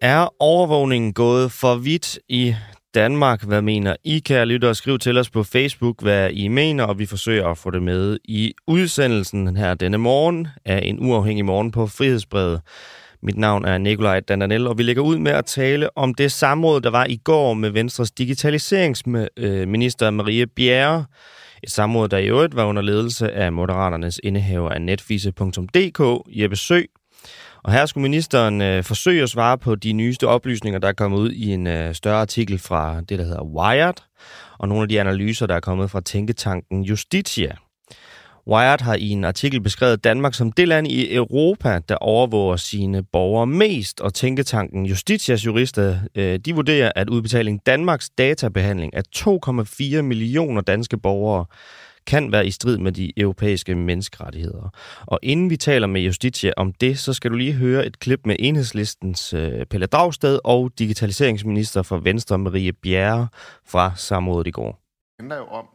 Er overvågningen gået for vidt i Danmark? Hvad mener I, kære lytter? Skriv til os på Facebook, hvad I mener, og vi forsøger at få det med i udsendelsen her denne morgen af en uafhængig morgen på Frihedsbrevet. Mit navn er Nikolaj Dandanel, og vi lægger ud med at tale om det samråd, der var i går med Venstres digitaliseringsminister øh, Marie Bjerre. Et samråd, der i øvrigt var under ledelse af Moderaternes indehaver af netvise.dk, Jeppe Sø, og her skulle ministeren øh, forsøge at svare på de nyeste oplysninger, der er kommet ud i en øh, større artikel fra det, der hedder Wired, og nogle af de analyser, der er kommet fra tænketanken Justitia. Wired har i en artikel beskrevet Danmark som det land i Europa, der overvåger sine borgere mest, og tænketanken Justitias jurister, øh, de vurderer, at udbetaling Danmarks databehandling af 2,4 millioner danske borgere kan være i strid med de europæiske menneskerettigheder. Og inden vi taler med Justitia om det, så skal du lige høre et klip med enhedslistens øh, Pelle Dragsted og digitaliseringsminister for Venstre Marie Bjerre fra samrådet i går. Det handler jo om,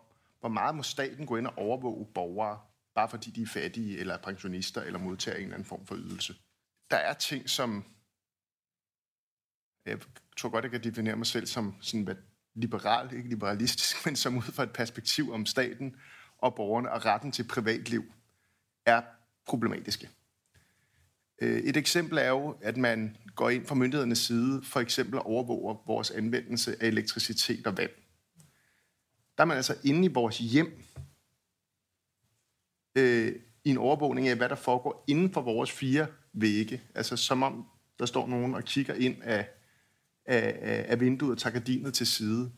hvor meget må staten gå ind og overvåge borgere, bare fordi de er fattige, eller pensionister, eller modtager en eller anden form for ydelse. Der er ting, som... Jeg tror godt, jeg kan definere mig selv som sådan liberal, ikke liberalistisk, men som ud fra et perspektiv om staten og borgerne og retten til privatliv er problematiske. Øh, et eksempel er jo, at man går ind fra myndighedernes side, for eksempel overvåger vores anvendelse af elektricitet og vand. Der er man altså inde i vores hjem øh, i en overvågning af, hvad der foregår inden for vores fire vægge. Altså som om der står nogen og kigger ind af, af, af vinduet og tager gardinet til side.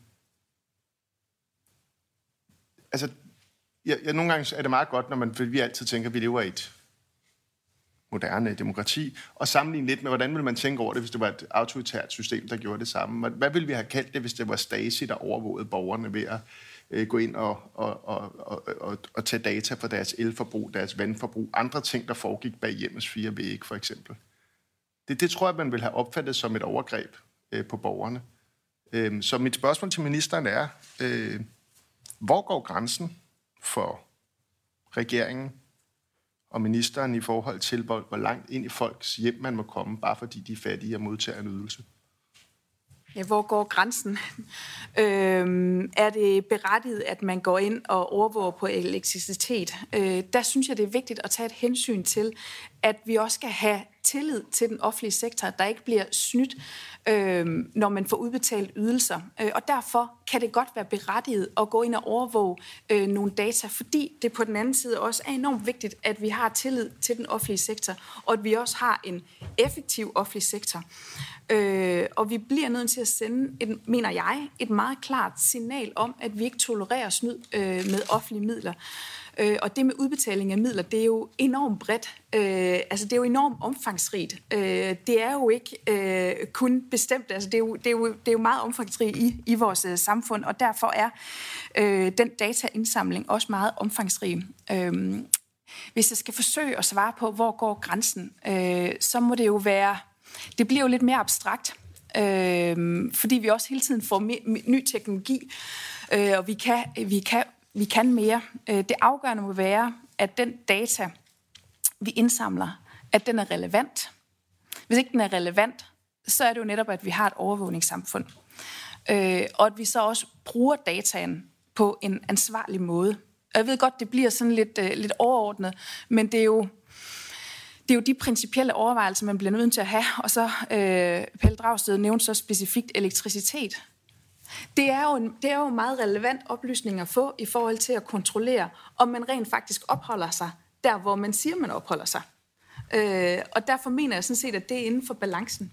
Altså, jeg, jeg, nogle gange er det meget godt, når man, for vi altid tænker, at vi lever i et moderne demokrati, og sammenligne lidt med, hvordan ville man tænke over det, hvis det var et autoritært system, der gjorde det samme. Hvad ville vi have kaldt det, hvis det var Stasi, der overvågede borgerne ved at øh, gå ind og, og, og, og, og, og tage data for deres elforbrug, deres vandforbrug, andre ting, der foregik bag hjemmets fire vægge, for eksempel. Det, det tror jeg, man vil have opfattet som et overgreb øh, på borgerne. Øh, så mit spørgsmål til ministeren er, øh, hvor går grænsen for regeringen og ministeren i forhold til, hvor, hvor langt ind i folks hjem man må komme, bare fordi de er fattige og modtager en ydelse? Ja, hvor går grænsen? Øhm, er det berettiget, at man går ind og overvåger på elektricitet? Øh, der synes jeg, det er vigtigt at tage et hensyn til, at vi også skal have tillid til den offentlige sektor, der ikke bliver snydt, øh, når man får udbetalt ydelser. Øh, og derfor kan det godt være berettiget at gå ind og overvåge øh, nogle data, fordi det på den anden side også er enormt vigtigt, at vi har tillid til den offentlige sektor, og at vi også har en effektiv offentlig sektor. Øh, og vi bliver nødt til at sende, et, mener jeg, et meget klart signal om, at vi ikke tolererer snyd øh, med offentlige midler. Øh, Øh, og det med udbetaling af midler, det er jo enormt bredt. Øh, altså det er jo enormt omfangsrigt. Øh, det er jo ikke øh, kun bestemt, altså det er jo, det er jo, det er jo meget omfangsrigt i, i vores øh, samfund, og derfor er øh, den dataindsamling også meget omfangsrig. Øh, hvis jeg skal forsøge at svare på, hvor går grænsen, øh, så må det jo være, det bliver jo lidt mere abstrakt, øh, fordi vi også hele tiden får ny teknologi, øh, og vi kan, vi kan vi kan mere. Øh, det afgørende må være, at den data, vi indsamler, at den er relevant. Hvis ikke den er relevant, så er det jo netop, at vi har et overvågningssamfund. Øh, og at vi så også bruger dataen på en ansvarlig måde. Og jeg ved godt, det bliver sådan lidt, øh, lidt overordnet, men det er jo det er jo de principielle overvejelser, man bliver nødt til at have. Og så øh, Pelle Dragsted nævnte så specifikt elektricitet. Det er, jo en, det er jo meget relevant oplysning at få i forhold til at kontrollere, om man rent faktisk opholder sig der, hvor man siger, man opholder sig. Øh, og derfor mener jeg sådan set, at det er inden for balancen.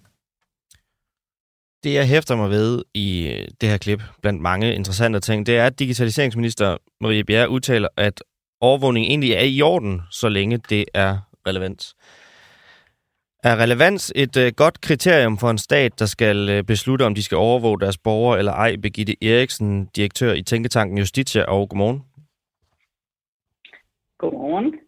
Det, jeg hæfter mig ved i øh, det her klip, blandt mange interessante ting, det er, at digitaliseringsminister Marie Bjerre udtaler, at overvågning egentlig er i orden, så længe det er relevant. Er relevans et øh, godt kriterium for en stat, der skal øh, beslutte, om de skal overvåge deres borgere eller ej? Begitte Eriksen, direktør i Tænketanken Justitia, og godmorgen. Godmorgen.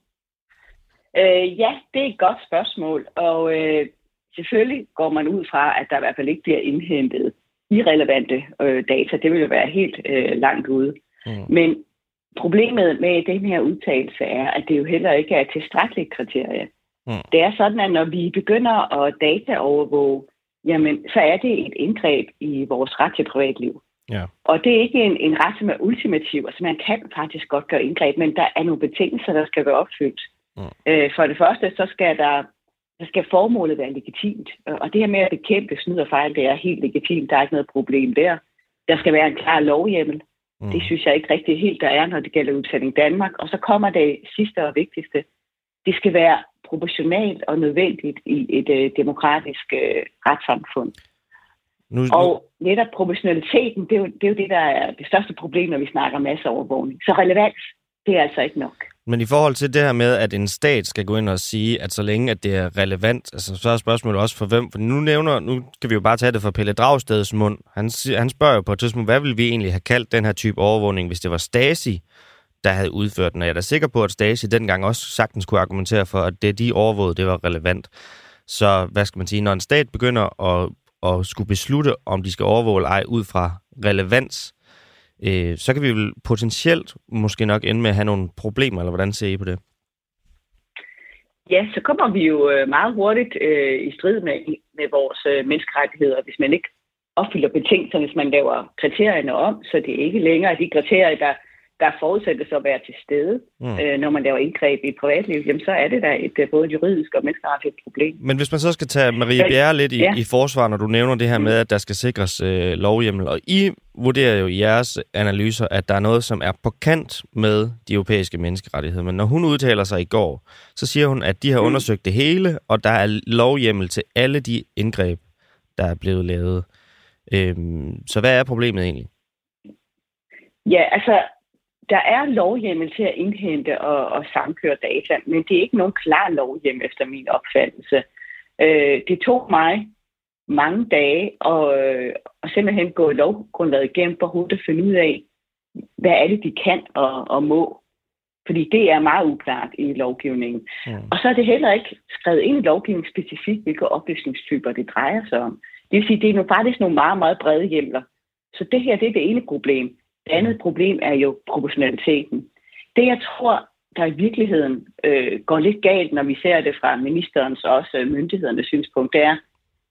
Øh, ja, det er et godt spørgsmål, og øh, selvfølgelig går man ud fra, at der i hvert fald ikke bliver indhentet irrelevante øh, data. Det vil jo være helt øh, langt ude. Mm. Men problemet med den her udtalelse er, at det jo heller ikke er tilstrækkeligt kriterie. Mm. Det er sådan, at når vi begynder at dataovervåge, jamen, så er det et indgreb i vores ret til privatliv. Ja. Og det er ikke en, en ret, som er ultimativ. Altså man kan faktisk godt gøre indgreb, men der er nogle betingelser, der skal være opfyldt. Mm. Øh, for det første, så skal der så skal formålet være legitimt. Og det her med at bekæmpe snyd og fejl, det er helt legitimt. Der er ikke noget problem der. Der skal være en klar lovhjemmel. Mm. Det synes jeg ikke rigtig helt, der er, når det gælder udbetaling Danmark. Og så kommer det sidste og vigtigste. Det skal være proportionalt og nødvendigt i et øh, demokratisk øh, retssamfund. Nu, nu... Og netop proportionaliteten, det er, jo, det er jo det, der er det største problem, når vi snakker masseovervågning. Så relevans, det er altså ikke nok. Men i forhold til det her med, at en stat skal gå ind og sige, at så længe at det er relevant, altså, så er spørgsmålet også for hvem. For nu nævner, nu kan vi jo bare tage det fra Pelle Dragsteds mund. Han, han spørger jo på et tidspunkt, hvad ville vi egentlig have kaldt den her type overvågning, hvis det var Stasi, der havde udført den. Og jeg er da sikker på, at Stasi dengang også sagtens kunne argumentere for, at det, de overvågede, det var relevant. Så hvad skal man sige, når en stat begynder at, at skulle beslutte, om de skal overvåge eller ej ud fra relevans, øh, så kan vi vel potentielt måske nok ende med at have nogle problemer, eller hvordan ser I på det? Ja, så kommer vi jo øh, meget hurtigt øh, i strid med, med vores øh, menneskerettigheder, hvis man ikke opfylder betingelserne, hvis man laver kriterierne om, så det er ikke længere de kriterier, der der forudsættes at være til stede, mm. øh, når man laver indgreb i privatliv, jamen så er det da et øh, både juridisk og menneskeretligt problem. Men hvis man så skal tage Marie Bjerre lidt i, ja. i forsvar, når du nævner det her mm. med, at der skal sikres øh, lovhjemmel, og I vurderer jo i jeres analyser, at der er noget, som er på kant med de europæiske menneskerettigheder. Men når hun udtaler sig i går, så siger hun, at de har mm. undersøgt det hele, og der er lovhjemmel til alle de indgreb, der er blevet lavet. Øhm, så hvad er problemet egentlig? Ja, altså der er lovhjemmel til at indhente og, og samkøre data, men det er ikke nogen klar lovhjemmel efter min opfattelse. Øh, det tog mig mange dage at, øh, at simpelthen gå lovgrundlaget igennem for hurtigt at finde ud af, hvad er det, de kan og, og må. Fordi det er meget uklart i lovgivningen. Ja. Og så er det heller ikke skrevet ind i lovgivningen specifikt, hvilke oplysningstyper det drejer sig om. Det vil sige, det er nu faktisk nogle meget, meget brede hjemler. Så det her det er det ene problem. Det andet problem er jo proportionaliteten. Det, jeg tror, der i virkeligheden øh, går lidt galt, når vi ser det fra ministerens og også myndighedernes synspunkt, det er,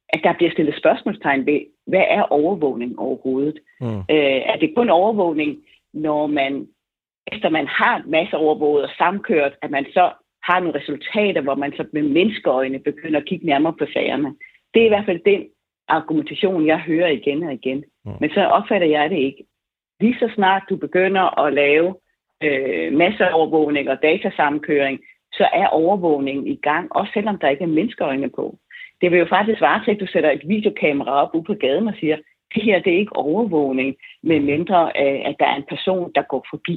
at der bliver stillet spørgsmålstegn ved, hvad er overvågning overhovedet? Mm. Øh, er det kun overvågning, når man, efter man har masser overvåget og samkørt, at man så har nogle resultater, hvor man så med menneskeøjne begynder at kigge nærmere på sagerne? Det er i hvert fald den argumentation, jeg hører igen og igen. Mm. Men så opfatter jeg det ikke lige så snart du begynder at lave øh, masseovervågning og datasammenkøring, så er overvågningen i gang, også selvom der ikke er menneskeøjne på. Det vil jo faktisk vare til, at du sætter et videokamera op ude på gaden og siger, det her det er ikke overvågning, men mindre øh, at der er en person, der går forbi.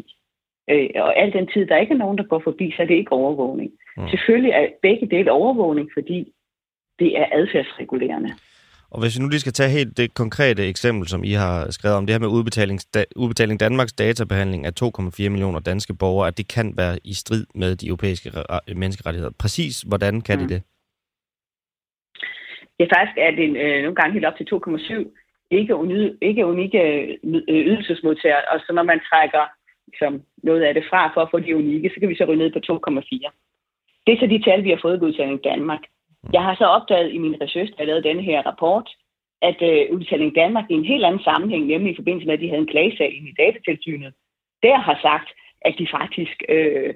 Øh, og al den tid, der ikke er nogen, der går forbi, så er det ikke overvågning. Mm. Selvfølgelig er begge dele overvågning, fordi det er adfærdsregulerende. Og hvis vi nu lige skal tage helt det konkrete eksempel, som I har skrevet om, det her med udbetaling, udbetaling Danmarks databehandling af 2,4 millioner danske borgere, at det kan være i strid med de europæiske menneskerettigheder. Præcis, hvordan kan mm. det det? Ja, faktisk er det øh, nogle gange helt op til 2,7 ikke, unikke, ikke unikke øh, ydelsesmodtagere, og så når man trækker liksom, noget af det fra for at få de unikke, så kan vi så ryge ned på 2,4. Det er så de tal, vi har fået i udbetaling Danmark. Jeg har så opdaget i min research, da jeg lavede denne her rapport, at øh, Udbetaling Danmark i en helt anden sammenhæng, nemlig i forbindelse med, at de havde en klagesag i datatilsynet, der har sagt, at de faktisk øh,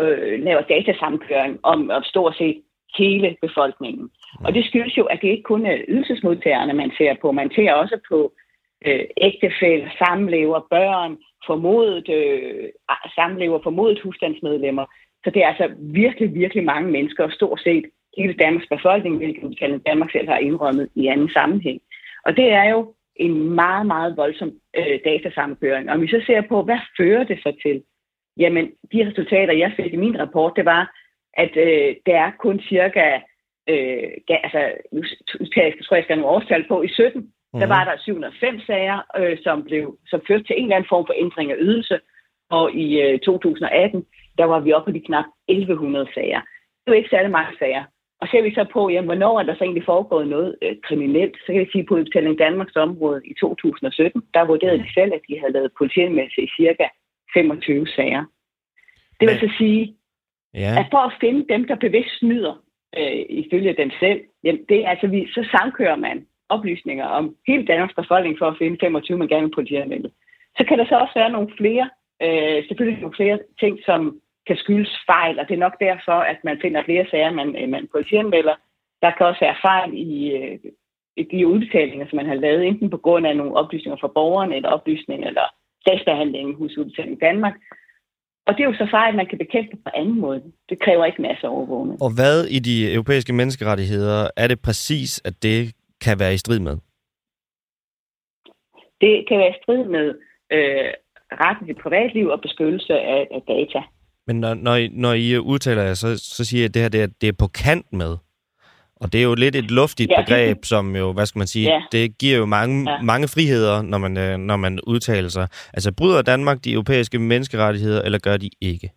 øh, laver datasamkøring om, om stort set hele befolkningen. Og det skyldes jo, at det ikke kun er ydelsesmodtagerne, man ser på. Man ser også på øh, ægtefælde, samlever, børn, formodet øh, samlever, formodet husstandsmedlemmer. Så det er altså virkelig, virkelig mange mennesker, og stort set hele Danmarks befolkning, hvilket Danmark selv har indrømmet i anden sammenhæng. Og det er jo en meget, meget voldsom øh, datasammenkøring. Og vi så ser på, hvad fører det så til? Jamen, de resultater, jeg fik i min rapport, det var, at øh, der er kun cirka, øh, altså, nu jeg, tror jeg, skal have nogle årstal på, i 17, mm. der mhm. var der 705 sager, øh, som, blev, som førte til en eller anden form for ændring af ydelse, og i øh, 2018, der var vi oppe på de knap 1100 sager. Det er jo ikke særlig mange sager. Og ser vi så på, jamen, hvornår er der så egentlig foregået noget øh, kriminelt, så kan vi sige, på Udbetaling Danmarks område i 2017, der vurderede de selv, at de havde lavet politianmeldelse i cirka 25 sager. Det vil så sige, ja. at for at finde dem, der bevidst snyder, øh, ifølge dem selv, jamen, det er altså, vi, så samkører man oplysninger om hele Danmarks befolkning for at finde 25, man gerne vil politianmelde. Så kan der så også være nogle flere, øh, selvfølgelig nogle flere ting, som kan skyldes fejl, og det er nok derfor, at man finder flere sager, man, øh, man politianmelder. Der kan også være fejl i, øh, i de udbetalinger, som man har lavet, enten på grund af nogle oplysninger fra borgeren, eller oplysninger, eller sagsbehandlingen hos Udbetaling Danmark. Og det er jo så fejl, man kan bekæmpe på anden måde. Det kræver ikke masser af overvågning. Og hvad i de europæiske menneskerettigheder er det præcis, at det kan være i strid med? Det kan være i strid med øh, retten til privatliv og beskyttelse af, af data. Men når, når, I, når I udtaler jer, så, så siger jeg, at det her det er, det er på kant med. Og det er jo lidt et luftigt ja, begreb, som jo, hvad skal man sige, ja. det giver jo mange, ja. mange friheder, når man, øh, når man udtaler sig. Altså bryder Danmark de europæiske menneskerettigheder, eller gør de ikke?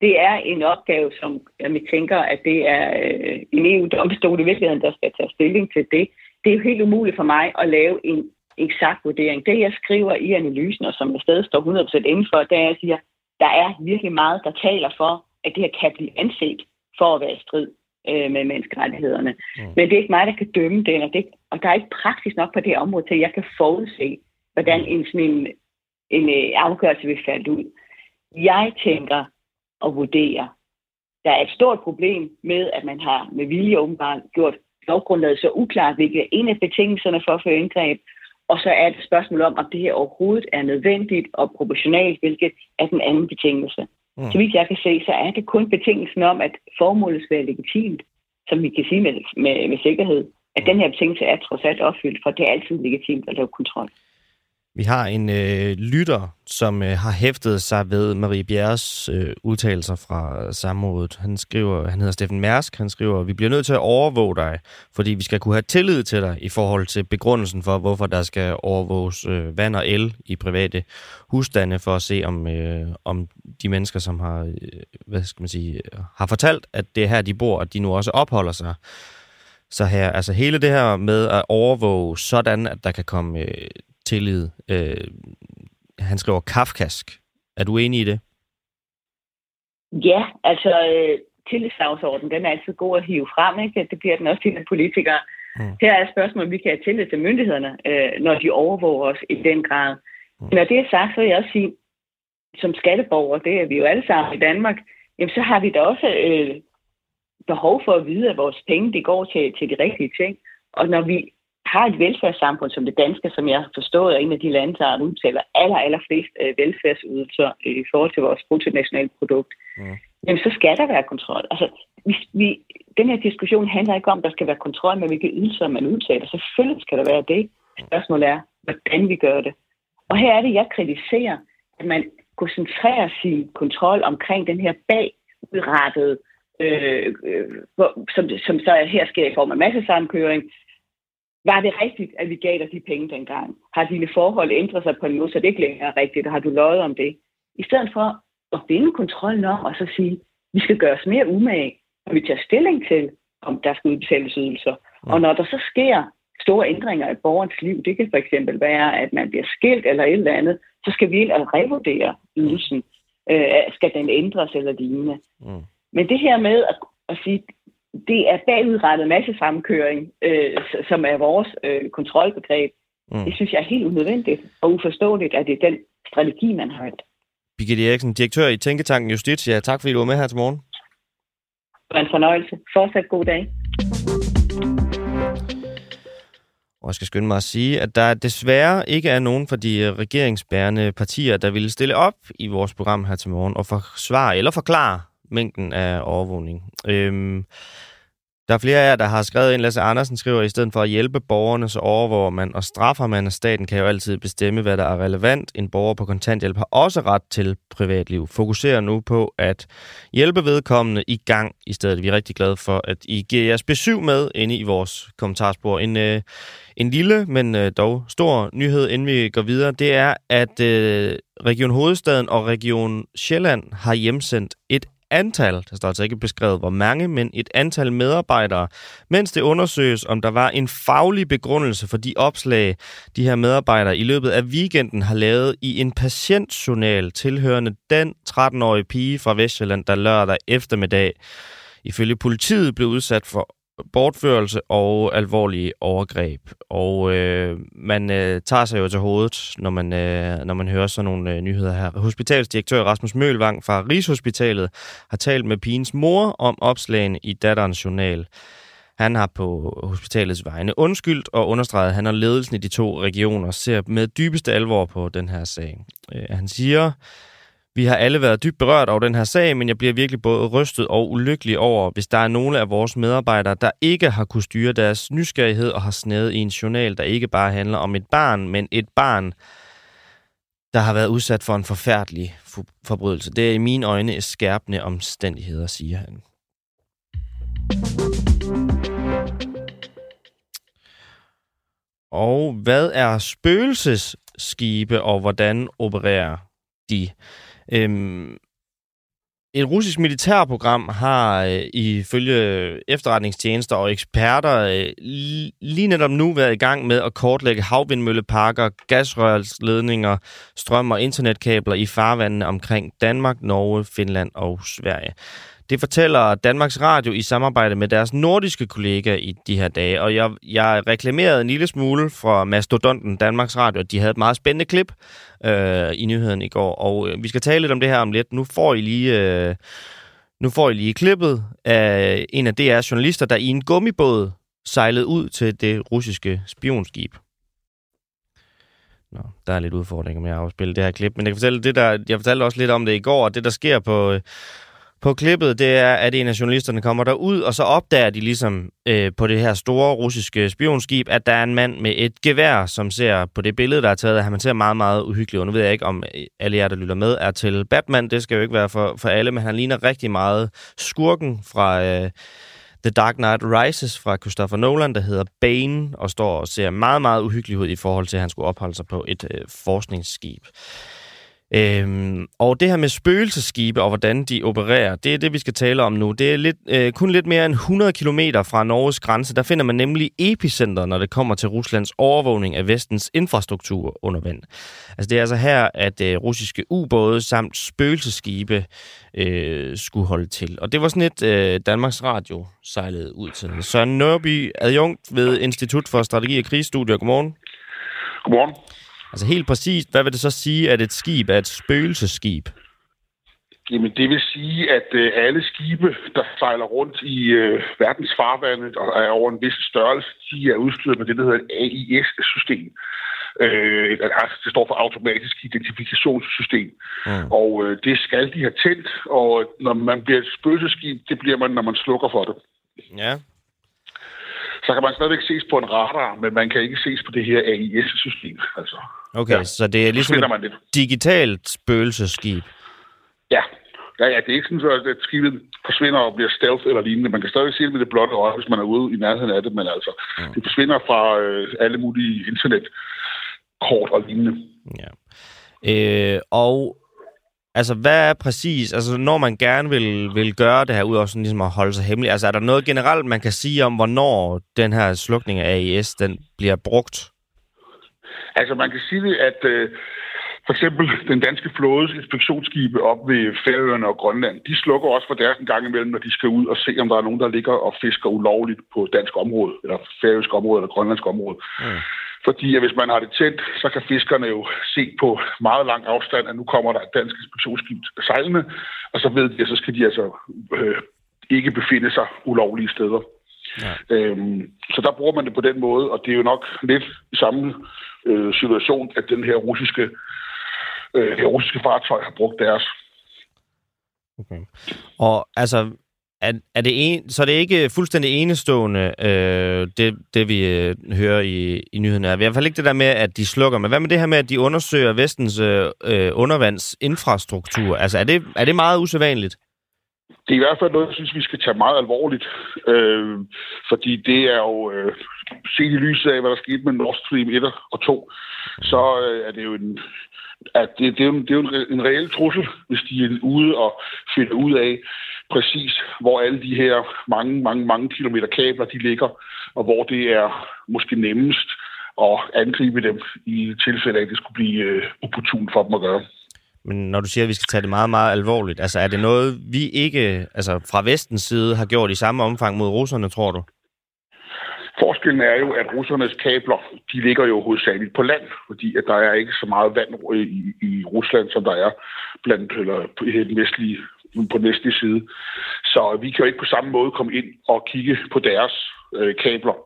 Det er en opgave, som jeg tænker, at det er øh, en EU-domstol i virkeligheden, der skal tage stilling til det. Det er jo helt umuligt for mig at lave en eksakt vurdering. Det, jeg skriver i analysen, og som jeg stadig står 100% indenfor, det er, at jeg siger, der er virkelig meget, der taler for, at det her kan blive anset for at være i strid øh, med menneskerettighederne. Mm. Men det er ikke mig, der kan dømme det, og, det, og der er ikke praksis nok på det område til, at jeg kan forudse, hvordan en, sådan en, en øh, afgørelse vil falde ud. Jeg tænker og vurderer, der er et stort problem med, at man har med vilje åbenbart gjort lovgrundlaget så uklart, hvilket er en af betingelserne for at føre indgreb, og så er det et spørgsmål om, om det her overhovedet er nødvendigt og proportionalt, hvilket er den anden betingelse. Mm. Så vidt jeg kan se, så er det kun betingelsen om, at formålet skal være legitimt, som vi kan sige med, med, med sikkerhed, at den her betingelse er trods alt opfyldt, for det er altid legitimt at lave kontrol. Vi har en øh, lytter, som øh, har hæftet sig ved Marie Bjerres øh, udtalelser fra samrådet. Han skriver, han hedder Steffen Mærsk, han skriver, vi bliver nødt til at overvåge dig, fordi vi skal kunne have tillid til dig i forhold til begrundelsen for, hvorfor der skal overvåges øh, vand og el i private husstande, for at se, om, øh, om de mennesker, som har, øh, hvad skal man sige, har fortalt, at det er her, de bor, at de nu også opholder sig. Så her, altså hele det her med at overvåge sådan, at der kan komme øh, tillid. Øh, han skriver kafkask. Er du enig i det? Ja, altså øh, tillidsdagsordenen, den er altid god at hive frem, ikke? Det bliver den også til politikere. Mm. Her er spørgsmålet, om vi kan have tillid til myndighederne, øh, når de overvåger os i den grad. Mm. Når det er sagt, så vil jeg også sige, som skatteborger, det er vi jo alle sammen i Danmark, jamen så har vi da også øh, behov for at vide, at vores penge de går til, til de rigtige ting. Og når vi har et velfærdssamfund som det danske, som jeg har forstået er en af de lande, der udtaler aller, aller flest øh, velfærdsydelser i forhold til vores bruttonationale produkt, mm. jamen så skal der være kontrol. Altså, vi, vi, den her diskussion handler ikke om, at der skal være kontrol med, hvilke ydelser man udtaler. Selvfølgelig skal der være det. Spørgsmålet er, hvordan vi gør det. Og her er det, jeg kritiserer, at man koncentrerer sin kontrol omkring den her bagudrettede, øh, øh, som, som så her sker i form af massesamkøring, var det rigtigt, at vi gav dig de penge dengang? Har dine forhold ændret sig på en måde, så det ikke længere er rigtigt, og har du løjet om det? I stedet for at finde kontrollen om, og så sige, vi skal gøre os mere umage, og vi tager stilling til, om der skal udbetales ydelser. Mm. Og når der så sker store ændringer i borgerens liv, det kan for eksempel være, at man bliver skilt eller et eller andet, så skal vi ind og revurdere ydelsen. Øh, skal den ændres eller lignende? Mm. Men det her med at, at sige, det er bagudrettet massesamkøring, øh, som er vores øh, kontrolbegreb. Mm. Det synes jeg er helt unødvendigt og uforståeligt, at det er den strategi, man har hørt. Birgitte Eriksen, direktør i Tænketanken Justitia. Tak fordi du var med her til morgen. Det var en fornøjelse. Fortsat god dag. Og jeg skal skynde mig at sige, at der desværre ikke er nogen fra de regeringsbærende partier, der ville stille op i vores program her til morgen og forsvare eller forklare mængden af overvågning. Øhm, der er flere af jer, der har skrevet ind. Lasse Andersen skriver, at i stedet for at hjælpe borgerne, så overvåger man og straffer man, og staten kan jo altid bestemme, hvad der er relevant. En borger på kontanthjælp har også ret til privatliv. Fokuserer nu på at hjælpe vedkommende i gang i stedet. Vi er rigtig glade for, at I giver jeres besøg med inde i vores kommentarspor. En, øh, en lille, men øh, dog stor nyhed, inden vi går videre, det er, at øh, Region Hovedstaden og Region Sjælland har hjemsendt et antal, der står altså ikke beskrevet hvor mange, men et antal medarbejdere, mens det undersøges, om der var en faglig begrundelse for de opslag, de her medarbejdere i løbet af weekenden har lavet i en patientjournal tilhørende den 13-årige pige fra Vestjylland, der lørdag eftermiddag ifølge politiet blev udsat for bortførelse og alvorlige overgreb. Og øh, man øh, tager sig jo til hovedet, når man, øh, når man hører sådan nogle øh, nyheder her. Hospitalsdirektør Rasmus Mølvang fra Rigshospitalet har talt med pigens mor om opslagene i datterens journal. Han har på hospitalets vegne undskyldt og understreget, at han og ledelsen i de to regioner ser med dybeste alvor på den her sag. Øh, han siger, vi har alle været dybt berørt over den her sag, men jeg bliver virkelig både rystet og ulykkelig over, hvis der er nogle af vores medarbejdere, der ikke har kunnet styre deres nysgerrighed og har snædet i en journal, der ikke bare handler om et barn, men et barn, der har været udsat for en forfærdelig forbrydelse. Det er i mine øjne skærpende omstændigheder, siger han. Og hvad er spøgelsesskibe, og hvordan opererer de? Øhm, et russisk militærprogram har øh, ifølge efterretningstjenester og eksperter øh, lige netop nu været i gang med at kortlægge havvindmølleparker, gasrørsledninger, strøm- og internetkabler i farvandene omkring Danmark, Norge, Finland og Sverige. Det fortæller Danmarks Radio i samarbejde med deres nordiske kollega i de her dage. Og jeg, jeg reklamerede en lille smule fra Mastodonten Danmarks Radio. De havde et meget spændende klip øh, i nyheden i går. Og øh, vi skal tale lidt om det her om lidt. Nu får I lige... Øh, nu får I lige klippet af en af DR's journalister, der i en gummibåd sejlede ud til det russiske spionskib. Nå, der er lidt udfordringer med at afspille det her klip, men jeg kan fortælle det der, jeg fortalte også lidt om det i går, og det der sker på, øh, på klippet, det er, at en af journalisterne kommer derud, og så opdager de ligesom øh, på det her store russiske spionskib, at der er en mand med et gevær, som ser på det billede, der er taget, at han ser meget, meget uhyggelig. ud. nu ved jeg ikke, om alle jer, der lytter med, er til Batman. Det skal jo ikke være for, for alle, men han ligner rigtig meget skurken fra øh, The Dark Knight Rises fra Christopher Nolan, der hedder Bane, og står og ser meget, meget uhyggelig ud i forhold til, at han skulle opholde sig på et øh, forskningsskib. Øhm, og det her med spøgelseskibe og hvordan de opererer, det er det, vi skal tale om nu. Det er lidt, øh, kun lidt mere end 100 km fra Norges grænse. Der finder man nemlig epicenter, når det kommer til Ruslands overvågning af vestens infrastruktur under vand. Altså det er altså her, at øh, russiske ubåde samt spøgelseskibe øh, skulle holde til. Og det var sådan et, øh, Danmarks Radio sejlede ud til. Søren Nørby, adjunkt ved Institut for Strategi og Krigsstudier. Godmorgen. Godmorgen. Altså helt præcist, hvad vil det så sige, at et skib er et spøgelseskib? Jamen det vil sige, at øh, alle skibe, der sejler rundt i øh, verdens farvande og er over en vis størrelse, de er udstyret med det, der hedder et AIS-system. Øh, altså, det står for automatisk identifikationssystem. Mm. Og øh, det skal de have tændt, og når man bliver et spøgelseskib, det bliver man, når man slukker for det. Ja, så kan man stadigvæk ses på en radar, men man kan ikke ses på det her AIS-system. Altså. Okay, ja. så det er ligesom et lidt. digitalt spøgelseskib? Ja. Ja, ja, det er ikke sådan, at skibet forsvinder og bliver stealth eller lignende. Man kan stadig se det med det blotte øje, hvis man er ude i nærheden af det, men altså, mm. det forsvinder fra øh, alle mulige internetkort og lignende. Ja. Øh, og Altså, hvad er præcis, altså når man gerne vil, vil gøre det her, ud udover sådan ligesom at holde sig hemmelig, altså er der noget generelt, man kan sige om, hvornår den her slukning af AIS, den bliver brugt? Altså, man kan sige at øh, for eksempel den danske flådes inspektionsskibe op ved Færøerne og Grønland, de slukker også for deres en gang imellem, når de skal ud og se, om der er nogen, der ligger og fisker ulovligt på dansk område, eller færøsk område, eller grønlandsk område. Mm. Fordi at hvis man har det tændt, så kan fiskerne jo se på meget lang afstand, at nu kommer der et dansk inspektionsskib sejlende, og så ved de, at så skal de altså øh, ikke befinde sig ulovlige steder. Ja. Øhm, så der bruger man det på den måde, og det er jo nok lidt i samme øh, situation, at den her russiske, øh, her russiske fartøj har brugt deres. Okay. Og altså, er, er det en, så er det ikke fuldstændig enestående, øh, det, det vi øh, hører i, i nyhederne. I hvert fald ikke det der med, at de slukker, men hvad med det her med, at de undersøger vestens øh, øh undervandsinfrastruktur? Altså, er det, er det meget usædvanligt? Det er i hvert fald noget, jeg synes, vi skal tage meget alvorligt. Øh, fordi det er jo... Øh, set i lyset af, hvad der skete med Nord Stream 1 og 2, så øh, er det jo en, at det, det, er jo, det er jo en, reel trussel, hvis de er ude og finder ud af præcis, hvor alle de her mange, mange, mange kilometer kabler, de ligger, og hvor det er måske nemmest at angribe dem i tilfælde af, at det skulle blive øh, opportun for dem at gøre. Men når du siger, at vi skal tage det meget, meget alvorligt, altså er det noget, vi ikke, altså fra vestens side, har gjort i samme omfang mod russerne, tror du? Forskellen er jo, at russernes kabler, de ligger jo hovedsageligt på land, fordi at der er ikke så meget vand i, i Rusland, som der er blandt, eller på den vestlige, på den vestlige side. Så vi kan jo ikke på samme måde komme ind og kigge på deres øh, kabler.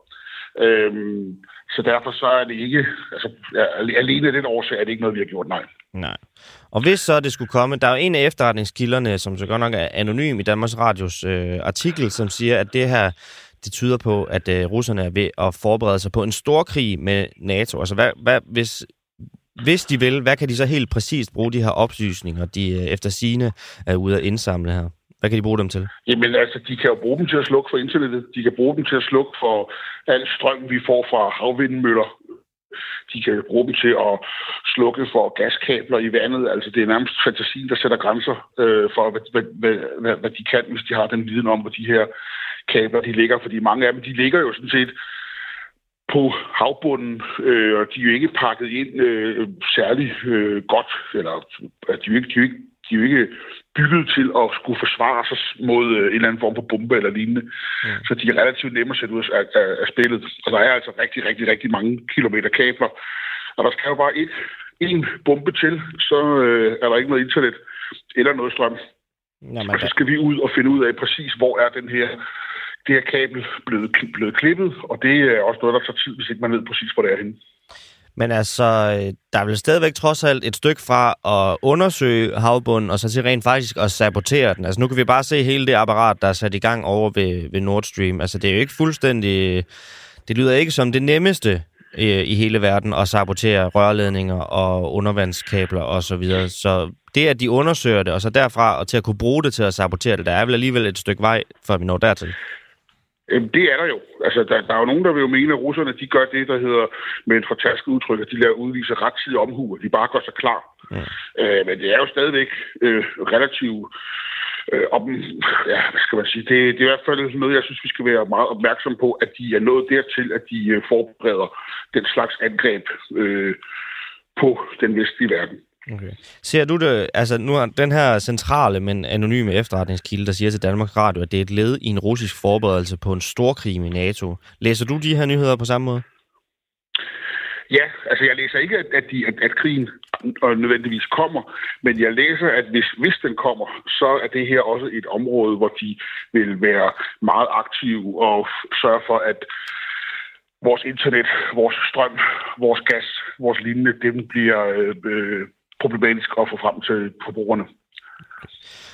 Øhm, så derfor så er det ikke, altså alene af den årsag er det ikke noget, vi har gjort, nej. Nej. Og hvis så det skulle komme, der er jo en af efterretningskilderne, som så godt nok er anonym i Danmarks Radios øh, artikel, som siger, at det her, det tyder på, at øh, russerne er ved at forberede sig på en stor krig med NATO. Altså, hvad, hvad, hvis, hvis de vil, hvad kan de så helt præcist bruge de her oplysninger, de øh, efter sine er ude at indsamle her? Hvad kan de bruge dem til? Jamen altså, de kan jo bruge dem til at slukke for internettet. De kan bruge dem til at slukke for al strøm, vi får fra havvindmøller. De kan bruge dem til at slukke for gaskabler i vandet. Altså, det er nærmest fantasien, der sætter grænser øh, for, hvad, hvad, hvad, hvad de kan, hvis de har den viden om, hvor de her kabler de ligger. Fordi mange af dem, de ligger jo sådan set på havbunden, øh, og de er jo ikke pakket ind øh, særlig øh, godt, eller at de er jo ikke, de er jo ikke de er jo ikke bygget til at skulle forsvare sig mod øh, en eller anden form for bombe eller lignende. Mm. Så de er relativt nemme at sætte ud af, af, af spillet. Og der er altså rigtig, rigtig, rigtig mange kilometer kabler. Og der skal jo bare et, en bombe til, så øh, er der ikke noget internet eller noget strøm. Jamen, og så skal vi ud og finde ud af præcis, hvor er den her det her kabel blevet, blevet klippet, og det er også noget, der tager tid, hvis ikke man ved præcis, hvor det er henne. Men altså, der er vel stadigvæk trods alt et stykke fra at undersøge havbunden, og så til rent faktisk at sabotere den. Altså nu kan vi bare se hele det apparat, der er sat i gang over ved, ved Nord Stream. Altså det er jo ikke fuldstændig... Det lyder ikke som det nemmeste øh, i hele verden at sabotere rørledninger og undervandskabler osv. Så, videre. så det, at de undersøger det, og så derfra og til at kunne bruge det til at sabotere det, der er vel alligevel et stykke vej, før vi når dertil. Det er der jo. Altså, der, der er jo nogen, der vil jo mene, at russerne de gør det, der hedder med en fortasket udtryk, at de laver udvise rettidig omhu, de bare gør sig klar. Ja. Øh, men det er jo stadigvæk øh, relativt øh, om, ja, hvad skal man sige, det, det er i hvert fald noget, jeg synes, vi skal være meget opmærksom på, at de er nået dertil, at de øh, forbereder den slags angreb øh, på den vestlige verden. Okay. Ser du det, altså nu er den her centrale, men anonyme efterretningskilde, der siger til Danmarks Radio, at det er et led i en russisk forberedelse på en stor krig med NATO. Læser du de her nyheder på samme måde? Ja, altså jeg læser ikke, at, de, at, at krigen nødvendigvis kommer, men jeg læser, at hvis, hvis den kommer, så er det her også et område, hvor de vil være meget aktive og sørge for, at vores internet, vores strøm, vores gas, vores lignende, dem bliver øh, problematisk at få frem til forbrugerne.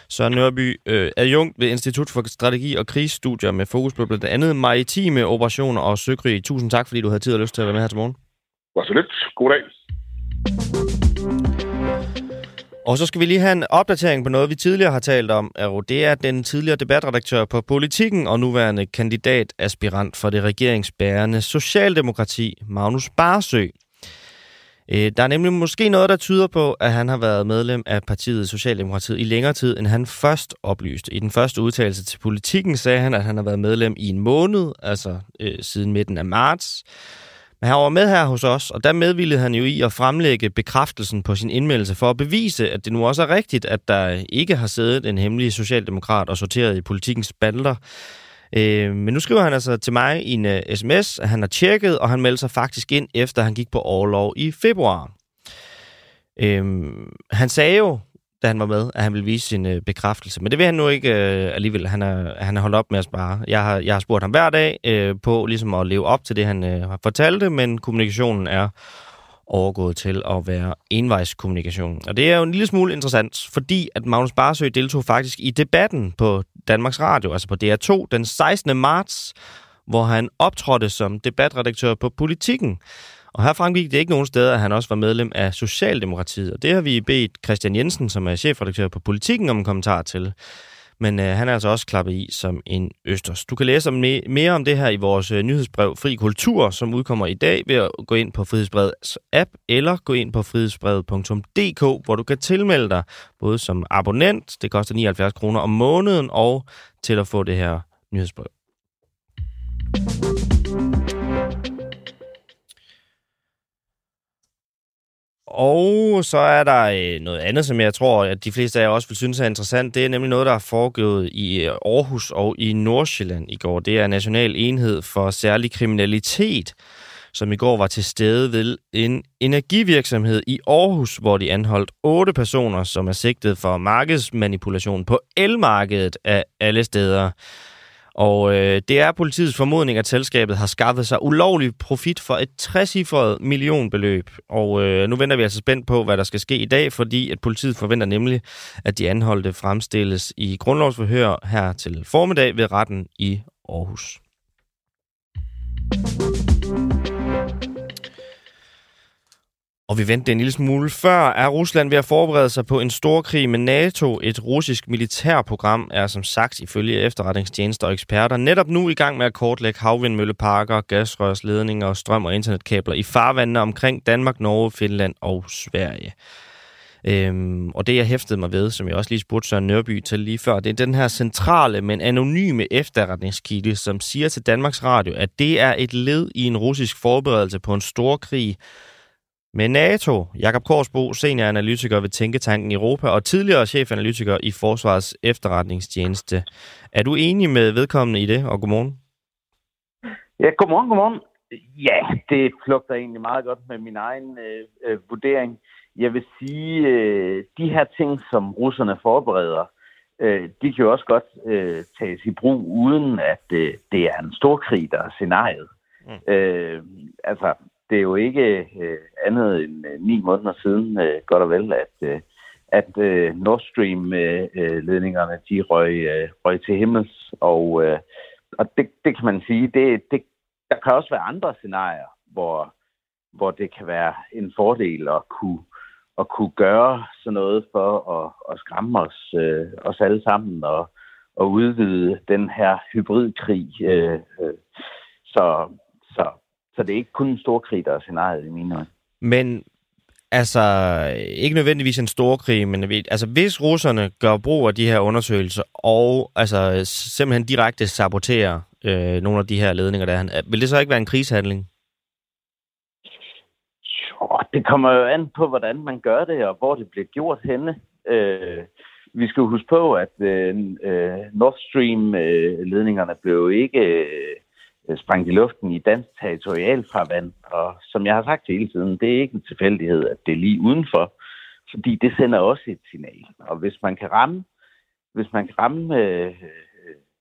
Søren Nørby, øh, adjunkt ved Institut for Strategi og Krigsstudier med fokus på blandt andet maritime operationer og søkrig. Tusind tak, fordi du havde tid og lyst til at være med her til morgen. Var så lidt. God dag. Og så skal vi lige have en opdatering på noget, vi tidligere har talt om. Det er den tidligere debatredaktør på Politikken og nuværende kandidataspirant for det regeringsbærende Socialdemokrati, Magnus Barsø. Øh, der er nemlig måske noget, der tyder på, at han har været medlem af partiet Socialdemokratiet i længere tid, end han først oplyste. I den første udtalelse til politikken sagde han, at han har været medlem i en måned, altså øh, siden midten af marts. Men han var med her hos os, og der medvildede han jo i at fremlægge bekræftelsen på sin indmeldelse for at bevise, at det nu også er rigtigt, at der ikke har siddet en hemmelig socialdemokrat og sorteret i politikens bander. Øh, men nu skriver han altså til mig i en øh, uh, sms, at han har tjekket, og han melder sig faktisk ind, efter han gik på overlov i februar. Øh, han sagde jo, da han var med, at han ville vise sin uh, bekræftelse. Men det vil han nu ikke uh, alligevel. Han er, han er holdt op med at spare. Jeg har, jeg har spurgt ham hver dag uh, på ligesom at leve op til det, han uh, har fortalt, men kommunikationen er overgået til at være envejskommunikation. Og det er jo en lille smule interessant, fordi at Magnus Barsø deltog faktisk i debatten på Danmarks Radio, altså på DR2, den 16. marts, hvor han optrådte som debatredaktør på Politikken. Og her fremgik det ikke nogen steder, at han også var medlem af Socialdemokratiet. Og det har vi bedt Christian Jensen, som er chefredaktør på Politikken, om en kommentar til men øh, han er altså også klappet i som en østers. Du kan læse om me- mere om det her i vores øh, nyhedsbrev Fri Kultur, som udkommer i dag ved at gå ind på Frihedsbrevets app, eller gå ind på frihedsbrevet.dk, hvor du kan tilmelde dig, både som abonnent, det koster 79 kroner om måneden, og til at få det her nyhedsbrev. Og så er der øh, noget andet, som jeg tror, at de fleste af jer også vil synes er interessant. Det er nemlig noget, der er foregået i øh, Aarhus og i Nordsjælland i går. Det er National Enhed for Særlig Kriminalitet, som i går var til stede ved en energivirksomhed i Aarhus, hvor de anholdt otte personer, som er sigtet for markedsmanipulation på elmarkedet af alle steder. Og øh, det er politiets formodning, at selskabet har skaffet sig ulovlig profit for et 60 millionbeløb. Og øh, nu venter vi altså spændt på, hvad der skal ske i dag, fordi at politiet forventer nemlig, at de anholdte fremstilles i grundlovsforhør her til formiddag ved retten i Aarhus. Og vi vendte en lille smule før. Er Rusland ved at forberede sig på en stor krig med NATO? Et russisk militærprogram er som sagt ifølge efterretningstjenester og eksperter netop nu i gang med at kortlægge havvindmølleparker, gasrørsledninger, strøm- og internetkabler i farvandene omkring Danmark, Norge, Finland og Sverige. Øhm, og det, jeg hæftede mig ved, som jeg også lige spurgte Søren Nørby til lige før, det er den her centrale, men anonyme efterretningskilde, som siger til Danmarks Radio, at det er et led i en russisk forberedelse på en stor krig, med NATO, Jakob Korsbo, senioranalytiker ved Tænketanken Europa og tidligere chefanalytiker i Forsvarets efterretningstjeneste. Er du enig med vedkommende i det, og godmorgen? Ja, godmorgen, godmorgen. Ja, det flugter egentlig meget godt med min egen øh, øh, vurdering. Jeg vil sige, øh, de her ting, som russerne forbereder, øh, de kan jo også godt øh, tages i brug, uden at øh, det er en stor krig, der er scenariet. Mm. Øh, altså, det er jo ikke øh, andet end øh, ni måneder siden, øh, godt og vel, at, øh, at øh, Nord Stream-ledningerne øh, øh de røg, øh, røg til himmels. Og, øh, og det, det kan man sige, det, det, der kan også være andre scenarier, hvor, hvor det kan være en fordel at kunne, at kunne gøre sådan noget for at, at skræmme os, øh, os alle sammen og, og udvide den her hybridkrig. Øh, øh. Så, så det er ikke kun en stor krig, der er scenariet i mine øjne. Men altså, ikke nødvendigvis en stor krig, men altså, hvis russerne gør brug af de her undersøgelser, og altså, simpelthen direkte saboterer øh, nogle af de her ledninger, der vil det så ikke være en krigshandling? Jo, det kommer jo an på, hvordan man gør det, og hvor det bliver gjort henne. Øh, vi skal jo huske på, at øh, øh Nord Stream-ledningerne øh, blev ikke Øh, sprængt i luften i dansk territorialfarvand. Og som jeg har sagt hele tiden, det er ikke en tilfældighed, at det er lige udenfor, fordi det sender også et signal. Og hvis man kan ramme, hvis man kan ramme øh,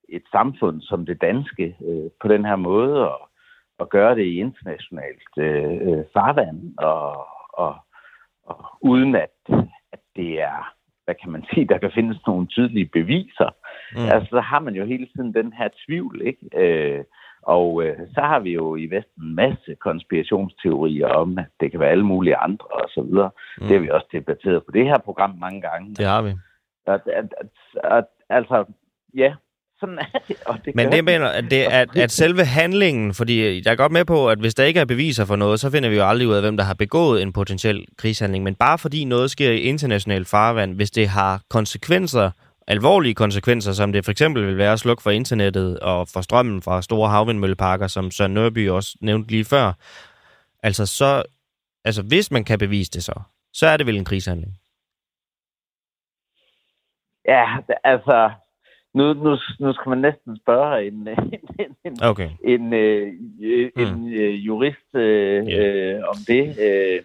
et samfund som det danske øh, på den her måde, og, og gøre det i internationalt øh, øh farvand, og, og, og uden at, at det er hvad kan man sige, der kan findes nogle tydelige beviser. Mm. Altså, så har man jo hele tiden den her tvivl, ikke? Øh, og øh, så har vi jo i Vesten en masse konspirationsteorier om, at det kan være alle mulige andre og så videre. Mm. Det har vi også debatteret på det her program mange gange. Det har vi. At, at, at, at, altså, ja, sådan er det. Og det Men det mener, at, det, at, at selve handlingen, fordi jeg er godt med på, at hvis der ikke er beviser for noget, så finder vi jo aldrig ud af, hvem der har begået en potentiel krigshandling. Men bare fordi noget sker i international farvand, hvis det har konsekvenser alvorlige konsekvenser, som det for eksempel vil være at slukke for internettet og for strømmen fra store havvindmølleparker, som Søren Nørby også nævnte lige før. Altså så, altså hvis man kan bevise det så, så er det vel en krigshandling? Ja, altså, nu, nu, nu skal man næsten spørge en, en, en, okay. en, øh, en, hmm. en øh, jurist øh, yeah. øh, om det. Øh,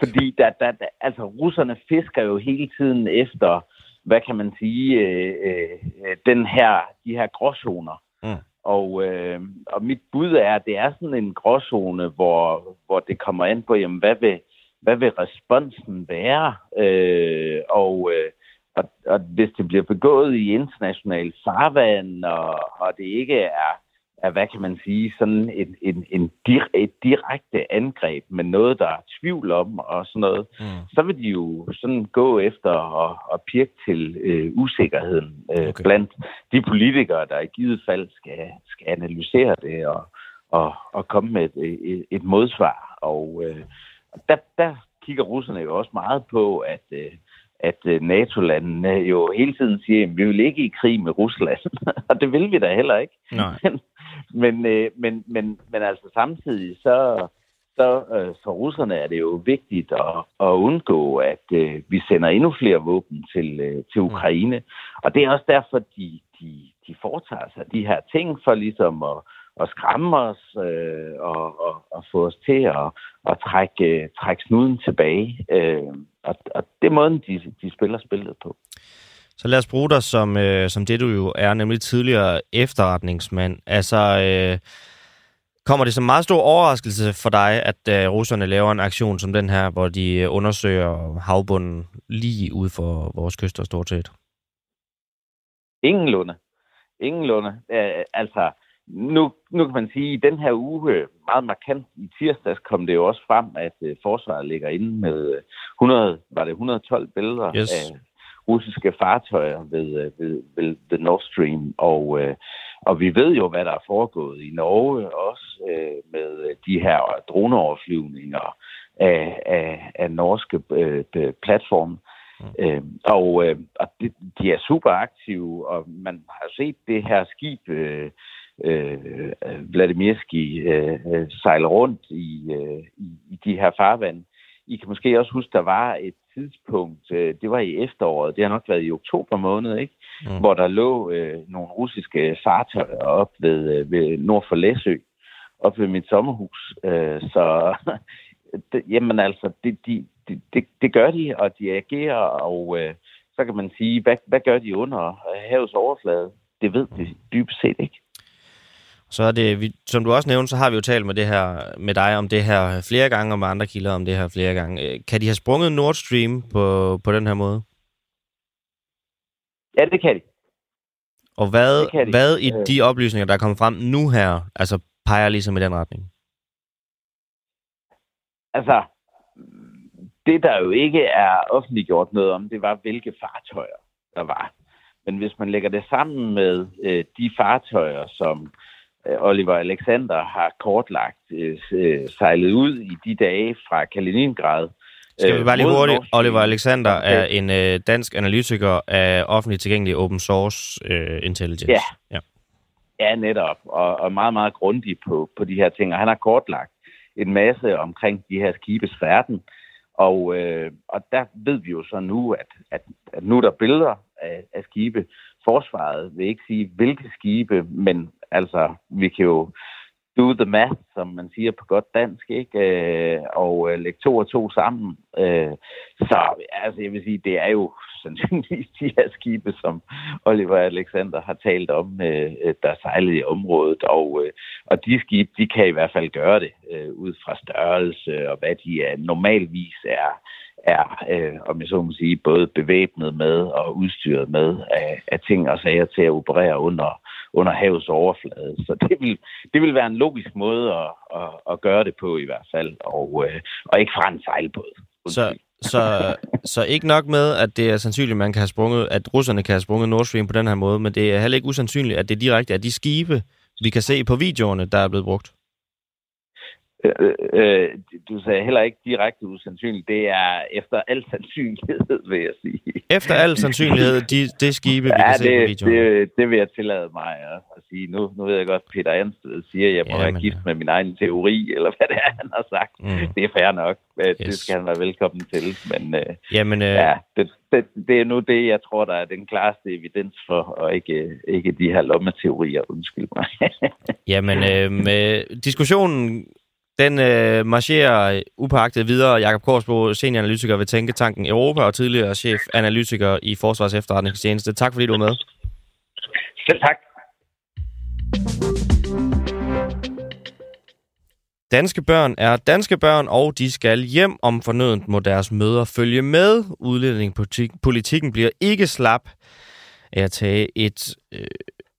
fordi der, der, der, altså, russerne fisker jo hele tiden efter hvad kan man sige, øh, øh, den her, de her gråzoner. Mm. Og, øh, og mit bud er, at det er sådan en gråzone, hvor, hvor det kommer ind på, jamen, hvad vil, hvad vil responsen være? Øh, og, øh, og, og hvis det bliver begået i international farvand, og, og det ikke er, af, hvad kan man sige, sådan en, en, en dir, et direkte angreb med noget, der er tvivl om og sådan noget, mm. så vil de jo sådan gå efter og, og pirke til øh, usikkerheden øh, okay. blandt de politikere, der i givet fald skal, skal analysere det og, og, og komme med et, et, et modsvar. Og øh, der, der kigger russerne jo også meget på, at øh, at øh, NATO-landene jo hele tiden siger, at vi vil ikke i krig med Rusland. og det vil vi da heller ikke. Nej. men, øh, men, men, men altså samtidig, så, så øh, for russerne er det jo vigtigt at, at undgå, at vi sender endnu flere våben til, til Ukraine. Og det er også derfor, de, de, de foretager sig de her ting for ligesom at, at skræmme os øh, og, og, og få os til at, at trække, trække snuden tilbage. Øh, og, og det er måden, de, de spiller spillet på. Så lad os bruge dig som, øh, som det, du jo er, nemlig tidligere efterretningsmand. Altså, øh, kommer det som meget stor overraskelse for dig, at øh, russerne laver en aktion som den her, hvor de øh, undersøger havbunden lige ud for vores kyster stort set? Ingenlunde. Ingenlunde. Æh, altså, nu, nu kan man sige, at i den her uge, meget markant i tirsdags, kom det jo også frem, at uh, forsvaret ligger inde med 100, var det 112 billeder yes. af russiske fartøjer ved, uh, ved, ved, ved Nord Stream. Og, uh, og vi ved jo, hvad der er foregået i Norge også uh, med de her droneoverflyvninger af, af, af norske uh, platforme. Mm. Øh, og øh, og de, de er super aktive, og man har set det her skib, øh, øh, Vladimirski øh, øh, sejle rundt i, øh, i, de her farvand. I kan måske også huske, der var et tidspunkt, øh, det var i efteråret, det har nok været i oktober måned, ikke? Mm. hvor der lå øh, nogle russiske fartøjer op ved, øh, ved nord for Læsø, op ved mit sommerhus. Øh, så det, jamen altså, det, de, det, det, det gør de, og de agerer, og øh, så kan man sige, hvad, hvad gør de under havets overflade? Det ved de dybest set ikke. Så er det, vi, som du også nævnte, så har vi jo talt med, det her, med dig om det her flere gange, og med andre kilder om det her flere gange. Øh, kan de have sprunget Nord Stream på, på den her måde? Ja, det kan de. Og hvad, de. hvad i øh. de oplysninger, der er kommet frem nu her, altså peger ligesom i den retning? Altså, det der jo ikke er offentliggjort noget om, det var, hvilke fartøjer der var. Men hvis man lægger det sammen med øh, de fartøjer, som Øh, Oliver Alexander har kortlagt øh, øh, sejlet ud i de dage fra Kaliningrad. Skal vi bare lige hurtigt? Oliver Alexander er en øh, dansk analytiker af offentligt tilgængelig open source øh, intelligence. Ja. ja. Ja, netop. Og, og meget, meget grundig på, på de her ting. Og han har kortlagt en masse omkring de her skibes færden. Og, øh, og der ved vi jo så nu, at, at, at nu er der billeder af, af skibe. Forsvaret vil ikke sige, hvilke skibe, men Altså, vi kan jo do the math, som man siger på godt dansk, ikke? Øh, og øh, lægge to og to sammen. Øh, så altså, jeg vil sige, det er jo sandsynligvis de her skibe, som Oliver Alexander har talt om, der sejlede i området. Og, og de skibe, de kan i hvert fald gøre det ud fra størrelse og hvad de er, normalvis er er, øh, om jeg så må sige, både bevæbnet med og udstyret med af, af ting og sager til at operere under, under havets overflade. Så det vil, det vil være en logisk måde at, at, at gøre det på i hvert fald, og, øh, og ikke fra en sejlbåd. Så, så, så ikke nok med, at det er sandsynligt, man kan have sprunget, at russerne kan have sprunget Nord Stream på den her måde, men det er heller ikke usandsynligt, at det direkte er de skibe, vi kan se på videoerne, der er blevet brugt. Øh, øh, du sagde heller ikke direkte usandsynligt. Det er efter al sandsynlighed, vil jeg sige. Efter al sandsynlighed, de, det skibe, vi ja, kan det, se på videoen. Det, det vil jeg tillade mig at, at sige. Nu, nu ved jeg godt, Peter Ansted siger, at jeg må ja, være gift med min egen teori, eller hvad det er, han har sagt. Mm. Det er fair nok. Yes. Det skal han være velkommen til. Men øh, Jamen, øh... ja, det, det, det er nu det, jeg tror, der er den klareste evidens for, og ikke, ikke de her lommeteorier, undskyld mig. Jamen, øh, med diskussionen den øh, marcherer upagtet videre. Jakob Korsbo, senioranalytiker ved Tænketanken Europa og tidligere chef analytiker i Forsvars Efterretningstjeneste. Tak fordi du er med. Selv tak. Danske børn er danske børn, og de skal hjem om fornødent må deres møder følge med. Udlændingepolitikken bliver ikke slap af at tage et øh,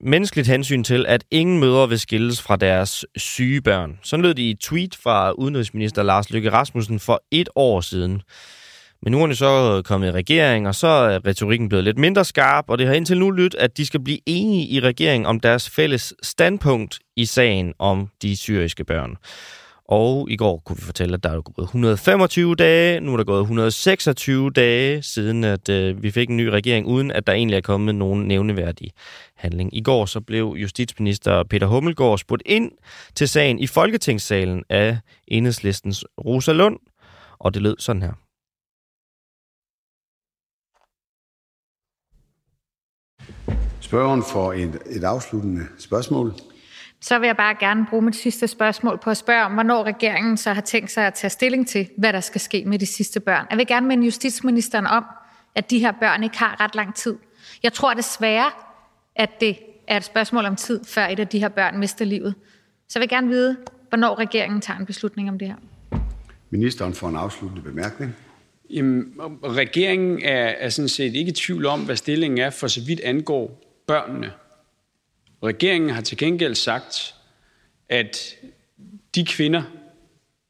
menneskeligt hensyn til, at ingen mødre vil skilles fra deres syge børn. Sådan lød det i et tweet fra udenrigsminister Lars Løkke Rasmussen for et år siden. Men nu er det så kommet i regering, og så er retorikken blevet lidt mindre skarp, og det har indtil nu lyttet, at de skal blive enige i regeringen om deres fælles standpunkt i sagen om de syriske børn. Og i går kunne vi fortælle, at der er gået 125 dage, nu er der gået 126 dage, siden at øh, vi fik en ny regering, uden at der egentlig er kommet nogen nævneværdig handling. I går så blev justitsminister Peter Hummelgaard spurgt ind til sagen i Folketingssalen af enhedslistens Rosa Lund, og det lød sådan her. Spørgeren får et, et afsluttende spørgsmål. Så vil jeg bare gerne bruge mit sidste spørgsmål på at spørge om, hvornår regeringen så har tænkt sig at tage stilling til, hvad der skal ske med de sidste børn. Jeg vil gerne minde justitsministeren om, at de her børn ikke har ret lang tid. Jeg tror desværre, at det er et spørgsmål om tid, før et af de her børn mister livet. Så jeg vil gerne vide, hvornår regeringen tager en beslutning om det her. Ministeren får en afsluttende bemærkning. Jamen, regeringen er, er sådan set ikke i tvivl om, hvad stillingen er, for så vidt angår børnene. Regeringen har til gengæld sagt, at de kvinder,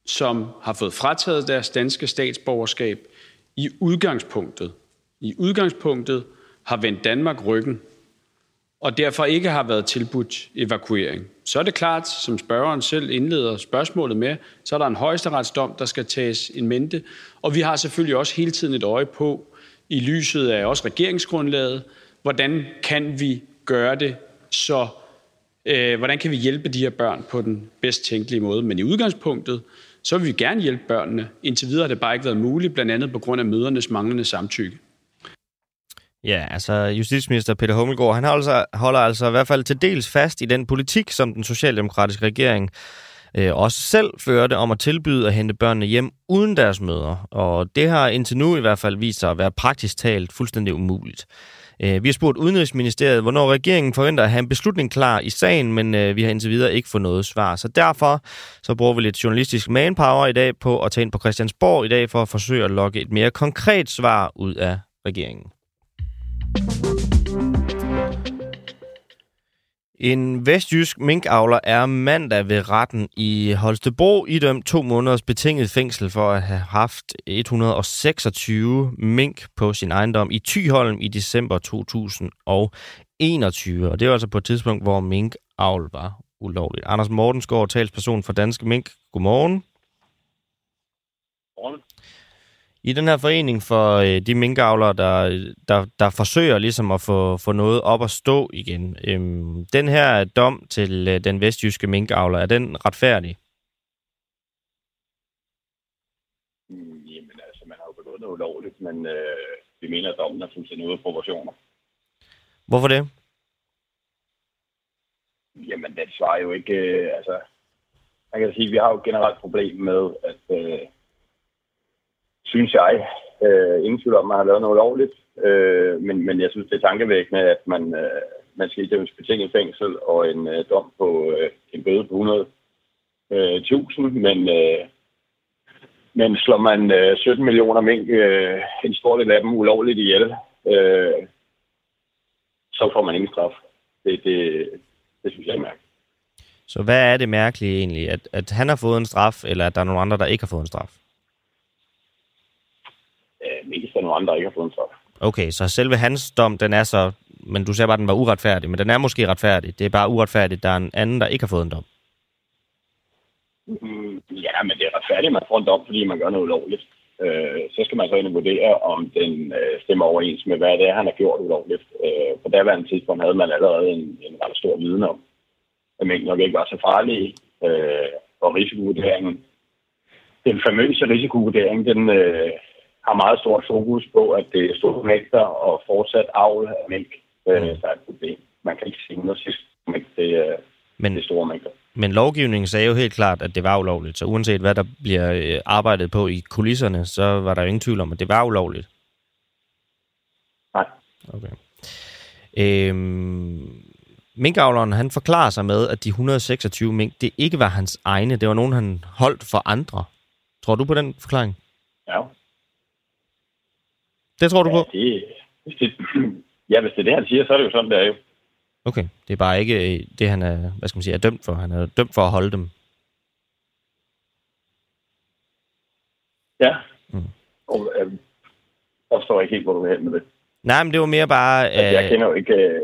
som har fået frataget deres danske statsborgerskab, i udgangspunktet, i udgangspunktet har vendt Danmark ryggen, og derfor ikke har været tilbudt evakuering. Så er det klart, som spørgeren selv indleder spørgsmålet med, så er der en højesteretsdom, der skal tages en mente, og vi har selvfølgelig også hele tiden et øje på, i lyset af også regeringsgrundlaget, hvordan kan vi gøre det så øh, hvordan kan vi hjælpe de her børn på den bedst tænkelige måde. Men i udgangspunktet, så vil vi gerne hjælpe børnene. Indtil videre har det bare ikke været muligt, blandt andet på grund af mødernes manglende samtykke. Ja, altså justitsminister Peter Hummelgaard, han holder, altså, holder altså i hvert fald til dels fast i den politik, som den socialdemokratiske regering øh, også selv førte om at tilbyde at hente børnene hjem uden deres mødre. Og det har indtil nu i hvert fald vist sig at være praktisk talt fuldstændig umuligt. Øh, vi har spurgt Udenrigsministeriet, hvornår regeringen forventer at have en beslutning klar i sagen, men øh, vi har indtil videre ikke fået noget svar. Så derfor så bruger vi lidt journalistisk manpower i dag på at tage ind på Christiansborg i dag for at forsøge at lokke et mere konkret svar ud af regeringen. En vestjysk minkavler er mandag ved retten i Holstebro idømt to måneders betinget fængsel for at have haft 126 mink på sin ejendom i Tyholm i december 2021. Og det var altså på et tidspunkt, hvor minkavl var ulovligt. Anders Mortensgaard, talsperson for Danske Mink. Godmorgen. Godmorgen. I den her forening for øh, de minkavlere, der, der, der forsøger ligesom at få, få noget op at stå igen. Øhm, den her dom til øh, den vestjyske minkavler, er den retfærdig? Mm, jamen altså, man har jo begået noget ulovligt, men øh, vi mener, at dommen er fuldstændig ude af proportioner. Hvorfor det? Jamen, det svarer jo ikke... Øh, altså, man kan sige, at vi har jo generelt problem med, at... Øh, synes jeg. Øh, ingen tvivl om, at man har lavet noget lovligt. Øh, men, men jeg synes, det er tankevækkende, at man, øh, man skal idømmes betinget fængsel og en øh, dom på øh, en bøde på 100 øh, men, øh, men slår man øh, 17 millioner mink, øh, en stor del af dem ulovligt ihjel, øh, så får man ingen straf. Det, det, det synes jeg er mærkeligt. Så hvad er det mærkelige egentlig? At, at han har fået en straf, eller at der er nogle andre, der ikke har fået en straf? mest af nogle andre, der ikke har fået en straf. Okay, så selve hans dom, den er så... Men du siger bare, at den var uretfærdig, men den er måske retfærdig. Det er bare uretfærdigt, der er en anden, der ikke har fået en dom. Mm, ja, men det er retfærdigt, at man får en dom, fordi man gør noget ulovligt. Øh, så skal man så ind og vurdere, om den øh, stemmer overens med, hvad det er, han har gjort ulovligt. Øh, på daværende tidspunkt havde man allerede en, en ret stor viden om, at mængden nok ikke var så farlige, øh, og risikovurderingen. Den famøse risikovurdering, den, øh, har meget stort fokus på, at det er store mængder og fortsat avl af mælk, øh, mm. der er et problem. Man kan ikke sige noget sidst, men det, øh, men, det er store mængder. Men lovgivningen sagde jo helt klart, at det var ulovligt, så uanset hvad der bliver øh, arbejdet på i kulisserne, så var der jo ingen tvivl om, at det var ulovligt. Nej. Okay. Øhm, minkavleren, han forklarer sig med, at de 126 mink, det ikke var hans egne, det var nogen, han holdt for andre. Tror du på den forklaring? Ja, det tror du ja, på? Det, hvis det, ja, hvis det er det, han siger, så er det jo sådan, det er jo. Okay, det er bare ikke øh, det, han er, hvad skal man sige, er dømt for. Han er dømt for at holde dem. Ja. Mm. Og øh, jeg forstår ikke helt, hvor du vil hen med det. Nej, men det var mere bare... Altså, jeg kender jo ikke... Øh,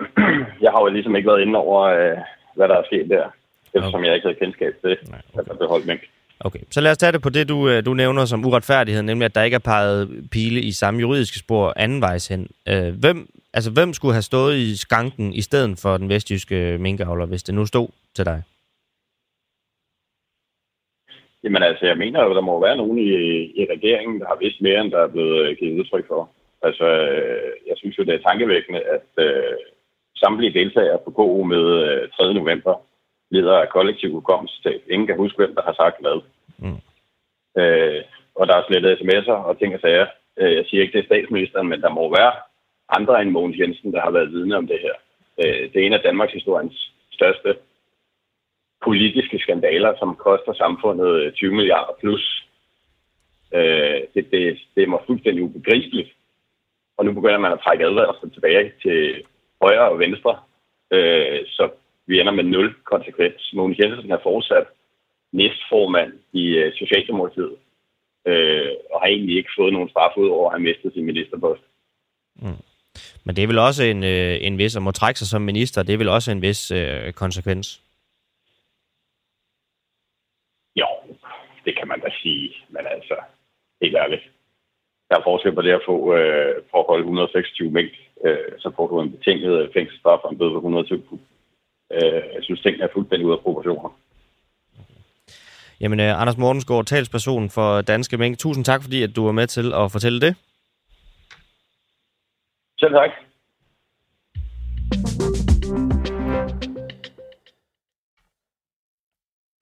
jeg har jo ligesom ikke været inde over, øh, hvad der er sket der, eftersom okay. jeg ikke havde kendskab til, Nej, okay. at der blev holdt mink. Okay, så lad os tage det på det, du, øh, du nævner som uretfærdighed, nemlig at der ikke er peget pile i samme juridiske spor anden vejs hen. Øh, hvem, altså, hvem skulle have stået i skanken i stedet for den vestjyske minkavler, hvis det nu stod til dig? Jamen altså, jeg mener jo, der må være nogen i, i regeringen, der har vidst mere, end der er blevet øh, givet udtryk for. Altså, øh, jeg synes jo, det er tankevækkende, at øh, samtlige deltagere på KU med øh, 3. november lider af kollektiv hukommelsestab. Ingen kan huske, hvem der har sagt hvad. Mm. Øh, og der er slettet sms'er og ting og sager. Øh, jeg siger ikke, det er statsministeren, men der må være andre end Mogens Jensen, der har været vidne om det her. Øh, det er en af Danmarks historiens største politiske skandaler, som koster samfundet 20 milliarder plus. Øh, det, det, det er mig fuldstændig ubegribeligt. Og nu begynder man at trække advarsler tilbage til højre og venstre. Øh, så vi ender med nul konsekvens. Mogens Jensen er fortsat næstformand i øh, Socialdemokratiet, øh, og har egentlig ikke fået nogen straf ud over at have mistet sin ministerpost. Mm. Men det er vel også en, øh, en vis, at må trække sig som minister, det er vel også en vis øh, konsekvens? Jo, det kan man da sige, men altså, helt ærligt. Der er forskel på det at få, øh, for at holde 126 mængd, øh, så får du en betinget fængselsstraf og en bøde på 120 Øh, jeg synes, tingene er fuldstændig ud af proportioner. Jamen, uh, Anders Mortensgaard, talsperson for Danske Mængde. Tusind tak, fordi at du var med til at fortælle det. Selv tak.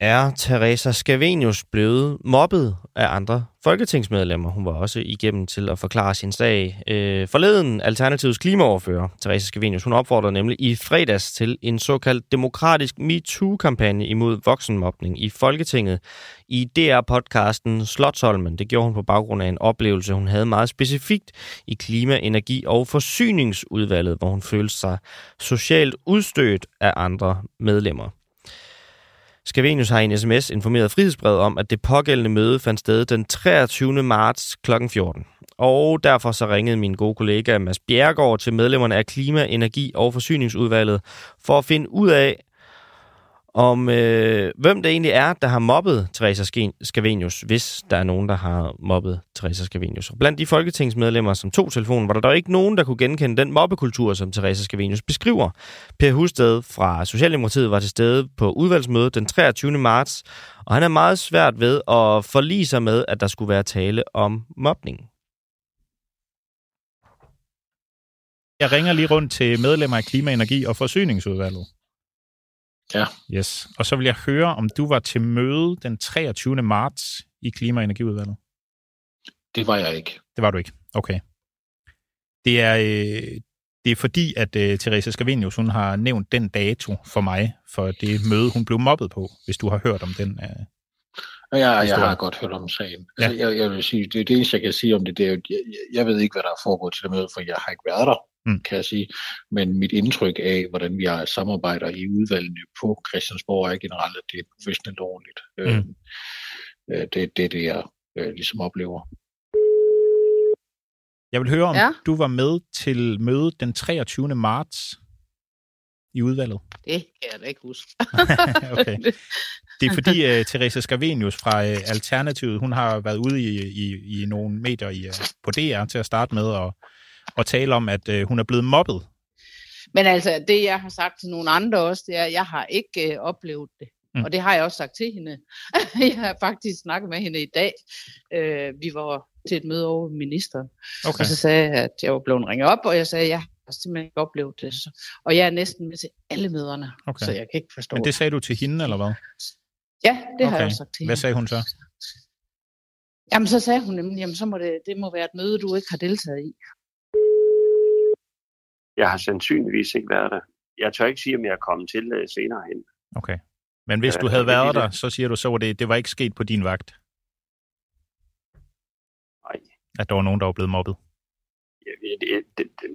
Er Teresa Scavenius blevet mobbet af andre folketingsmedlemmer. Hun var også igennem til at forklare sin sag. Øh, forleden Alternativets klimaoverfører, Teresa Scavenius, hun opfordrede nemlig i fredags til en såkaldt demokratisk MeToo-kampagne imod voksenmobning i Folketinget i DR-podcasten Slotsholmen. Det gjorde hun på baggrund af en oplevelse, hun havde meget specifikt i Klima-, Energi- og Forsyningsudvalget, hvor hun følte sig socialt udstødt af andre medlemmer. Skavenius har i en sms informeret Frihedsbrevet om, at det pågældende møde fandt sted den 23. marts kl. 14. Og derfor så ringede min gode kollega Mads Bjergård til medlemmerne af Klima-, Energi- og Forsyningsudvalget for at finde ud af, om øh, hvem det egentlig er, der har mobbet Teresa Scavenius, hvis der er nogen, der har mobbet Teresa Scavenius. Og blandt de folketingsmedlemmer, som tog telefonen, var der dog ikke nogen, der kunne genkende den mobbekultur, som Teresa Scavenius beskriver. Per Husted fra Socialdemokratiet var til stede på udvalgsmødet den 23. marts, og han er meget svært ved at forlige sig med, at der skulle være tale om mobning. Jeg ringer lige rundt til medlemmer af Klima-, Energi- og Forsyningsudvalget. Ja. Yes. Og så vil jeg høre, om du var til møde den 23. marts i Klima- og Energiudvalget. Det var jeg ikke. Det var du ikke. Okay. Det er, øh, det er fordi, at øh, Teresa Scavenius, hun har nævnt den dato for mig, for det møde, hun blev mobbet på, hvis du har hørt om den. Øh, Ja, jeg har godt hørt om sagen. Ja. Altså, jeg, jeg vil sige, det, det eneste, jeg kan sige om det, det er, jeg, jeg ved ikke, hvad der er foregået til det møde, for jeg har ikke været der mm. kan jeg sige. Men mit indtryk af, hvordan vi har samarbejder i udvalgene på Christiansborg, er generelt, at det er professionelt ordentligt. Mm. Øh, øh, det er det, det, jeg øh, ligesom oplever. Jeg vil høre, om ja. du var med til mødet den 23. marts i udvalget. Det kan jeg da ikke huske. okay. Det er fordi uh, Teresa Scavenius fra uh, Alternativet, hun har været ude i, i, i nogle medier i, uh, på DR til at starte med, og og tale om, at øh, hun er blevet mobbet. Men altså, det jeg har sagt til nogle andre også, det er, at jeg har ikke øh, oplevet det. Mm. Og det har jeg også sagt til hende. jeg har faktisk snakket med hende i dag. Øh, vi var til et møde over ministeren. Okay. Og så sagde jeg, at jeg var blevet ringet op, og jeg sagde, at jeg har simpelthen ikke oplevet det. Og jeg er næsten med til alle møderne, okay. så jeg kan ikke forstå Men det sagde du til hende, eller hvad? Ja, det okay. har jeg også sagt til Hvad sagde hun så? Jamen, så sagde hun nemlig, jamen, så må det, det må være et møde, du ikke har deltaget i. Jeg har sandsynligvis ikke været der. Jeg tør ikke sige, om jeg er kommet til uh, senere hen. Okay. Men hvis ja, du havde været der, så siger du så, at det, det var ikke sket på din vagt? Nej. At der var nogen, der var blevet mobbet? det, det, det,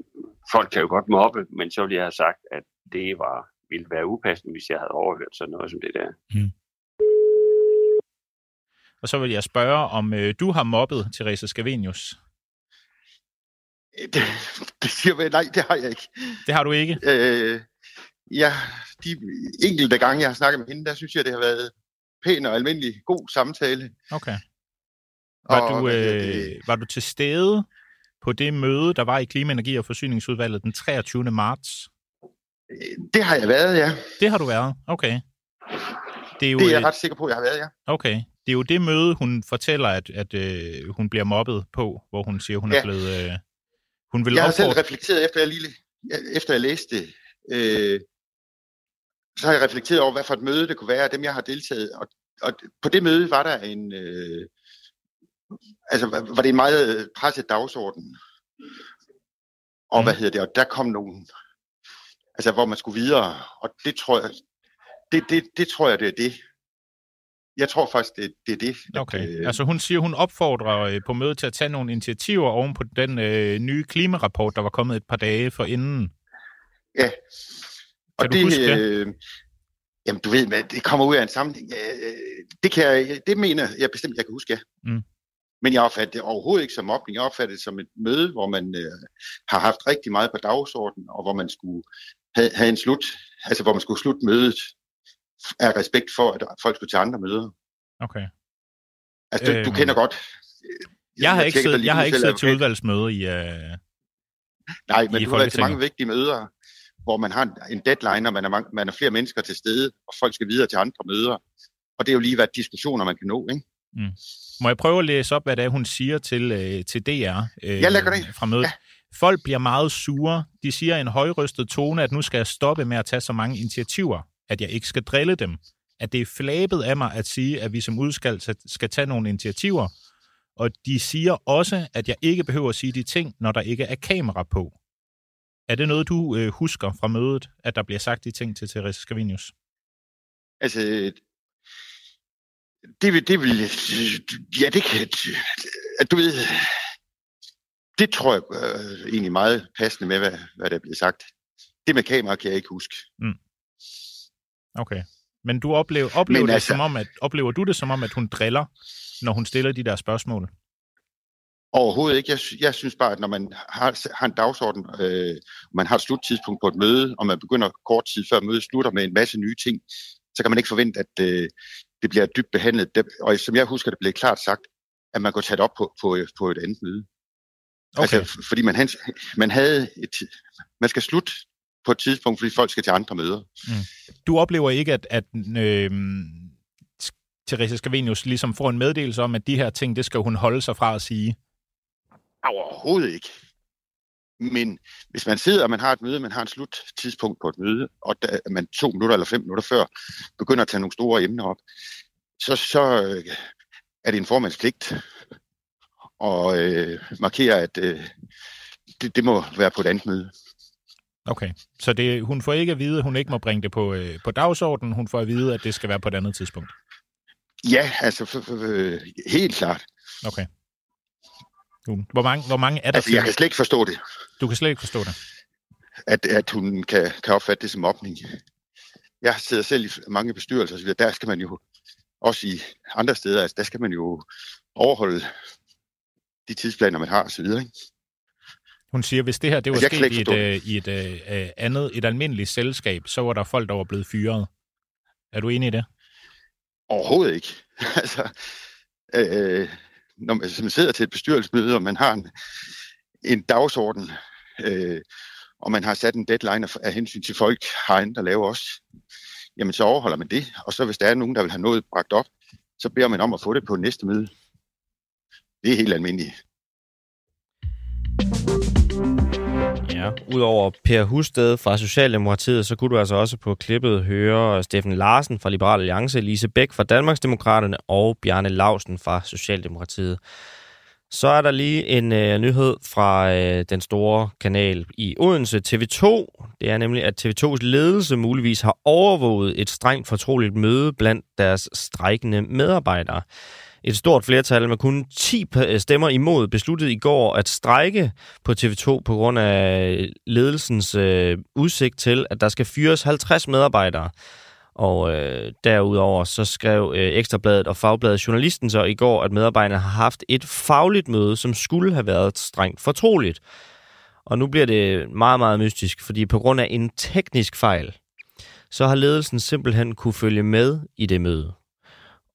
folk kan jo godt mobbe, men så ville jeg have sagt, at det var, ville være upassende, hvis jeg havde overhørt sådan noget som det der. Mm. Og så vil jeg spørge, om øh, du har mobbet Therese Scavenius? Det, det siger jeg, nej, det har jeg ikke. Det har du ikke? Øh, ja, de enkelte gange, jeg har snakket med hende, der synes jeg, det har været pæn og almindelig god samtale. Okay. Var, og, du, øh, var du til stede på det møde, der var i Klima-, Energi- og Forsyningsudvalget den 23. marts? Det har jeg været, ja. Det har du været? Okay. Det er, jo, det er jeg ret sikker på, at jeg har været, ja. Okay. Det er jo det møde, hun fortæller, at, at øh, hun bliver mobbet på, hvor hun siger, hun ja. er blevet... Øh, hun vil jeg har selv reflekteret, efter jeg, lige, efter jeg læste det, øh, så har jeg reflekteret over, hvad for et møde det kunne være, dem jeg har deltaget. Og, og på det møde var der en... Øh, altså, var det en meget presset dagsorden. Og mm. hvad hedder det? Og der kom nogen... Altså, hvor man skulle videre. Og det tror jeg... Det, det, det tror jeg, det er det. Jeg tror faktisk, det, det er det. Okay, at, øh... altså hun siger, hun opfordrer øh, på mødet til at tage nogle initiativer oven på den øh, nye klimarapport, der var kommet et par dage for inden. Ja, og kan det, huske det? Øh, jamen du ved, det kommer ud af en sammenhæng. Øh, det, kan jeg, det mener jeg bestemt, jeg kan huske, ja. Mm. Men jeg opfatter det overhovedet ikke som mobning. Jeg opfatter det som et møde, hvor man øh, har haft rigtig meget på dagsordenen, og hvor man skulle have, have en slut, altså hvor man skulle slutte mødet af respekt for, at folk skulle til andre møder. Okay. Altså, du, øhm, du kender godt... Jeg, jeg har ikke siddet, jeg har ikke siddet til udvalgsmøde i uh, Nej, men i du har været til mange vigtige møder, hvor man har en deadline, og man er, man er flere mennesker til stede, og folk skal videre til andre møder. Og det er jo lige, hvad diskussioner man kan nå, ikke? Mm. Må jeg prøve at læse op, hvad det er, hun siger til, øh, til DR øh, jeg det. fra mødet? Ja. Folk bliver meget sure. De siger i en højrystet tone, at nu skal jeg stoppe med at tage så mange initiativer at jeg ikke skal drille dem. At det er flabet af mig at sige, at vi som udskald skal tage nogle initiativer. Og de siger også, at jeg ikke behøver at sige de ting, når der ikke er kamera på. Er det noget, du øh, husker fra mødet, at der bliver sagt de ting til Therese Scavinius? Altså, det vil, det vil, ja, det kan, at du ved, det tror jeg øh, egentlig meget passende med, hvad, hvad der bliver sagt. Det med kamera kan jeg ikke huske. Mm. Okay. Men du oplever, oplever, Men det altså, som om, at, oplever du det som om, at hun driller, når hun stiller de der spørgsmål? Overhovedet ikke. Jeg, jeg synes bare, at når man har, har en dagsorden, øh, man har et sluttidspunkt på et møde, og man begynder kort tid før mødet slutter med en masse nye ting, så kan man ikke forvente, at øh, det bliver dybt behandlet. Det, og som jeg husker, det blev klart sagt, at man kunne tage det op på, på, på et andet møde. Okay. Altså, fordi man, man havde et, man skal slutte på et tidspunkt, fordi folk skal til andre møder. Mm. Du oplever ikke, at, at øh, Therese Scavenius ligesom får en meddelelse om, at de her ting, det skal hun holde sig fra at sige? Overhovedet ikke. Men hvis man sidder, og man har et møde, man har en sluttidspunkt på et møde, og da man to minutter eller fem minutter før begynder at tage nogle store emner op, så, så øh, er det en formands pligt at øh, markere, at øh, det, det må være på et andet møde. Okay, så det, hun får ikke at vide, at hun ikke må bringe det på, øh, på dagsordenen. Hun får at vide, at det skal være på et andet tidspunkt. Ja, altså for, for, helt klart. Okay. Hvor mange, hvor mange er der? Altså, jeg kan slet ikke forstå det. Du kan slet ikke forstå det? At, at hun kan, kan opfatte det som opning. Jeg sidder selv i mange bestyrelser, så der skal man jo, også i andre steder, altså, der skal man jo overholde de tidsplaner, man har osv. Ikke? Hun siger, hvis det her det var altså, sket i et, uh, i et uh, andet, et almindeligt selskab, så var der folk, der var blevet fyret. Er du enig i det? Overhovedet ikke. altså, øh, når man, man sidder til et bestyrelsesmøde, og man har en, en dagsorden, øh, og man har sat en deadline af, af hensyn til folk herinde, der laver os, jamen så overholder man det. Og så hvis der er nogen, der vil have noget bragt op, så beder man om at få det på næste møde. Det er helt almindeligt. Ja, udover Per Husted fra Socialdemokratiet, så kunne du altså også på klippet høre Steffen Larsen fra Liberal Alliance, Lise Bæk fra Danmarksdemokraterne og Bjarne Lausen fra Socialdemokratiet. Så er der lige en øh, nyhed fra øh, den store kanal i Odense, TV2. Det er nemlig, at TV2's ledelse muligvis har overvåget et strengt fortroligt møde blandt deres strejkende medarbejdere. Et stort flertal med kun 10 øh, stemmer imod besluttede i går at strejke på TV2 på grund af ledelsens øh, udsigt til, at der skal fyres 50 medarbejdere. Og øh, derudover så skrev øh, Ekstrabladet og Fagbladet Journalisten så i går, at medarbejderne har haft et fagligt møde, som skulle have været strengt fortroligt. Og nu bliver det meget, meget mystisk, fordi på grund af en teknisk fejl, så har ledelsen simpelthen kunne følge med i det møde.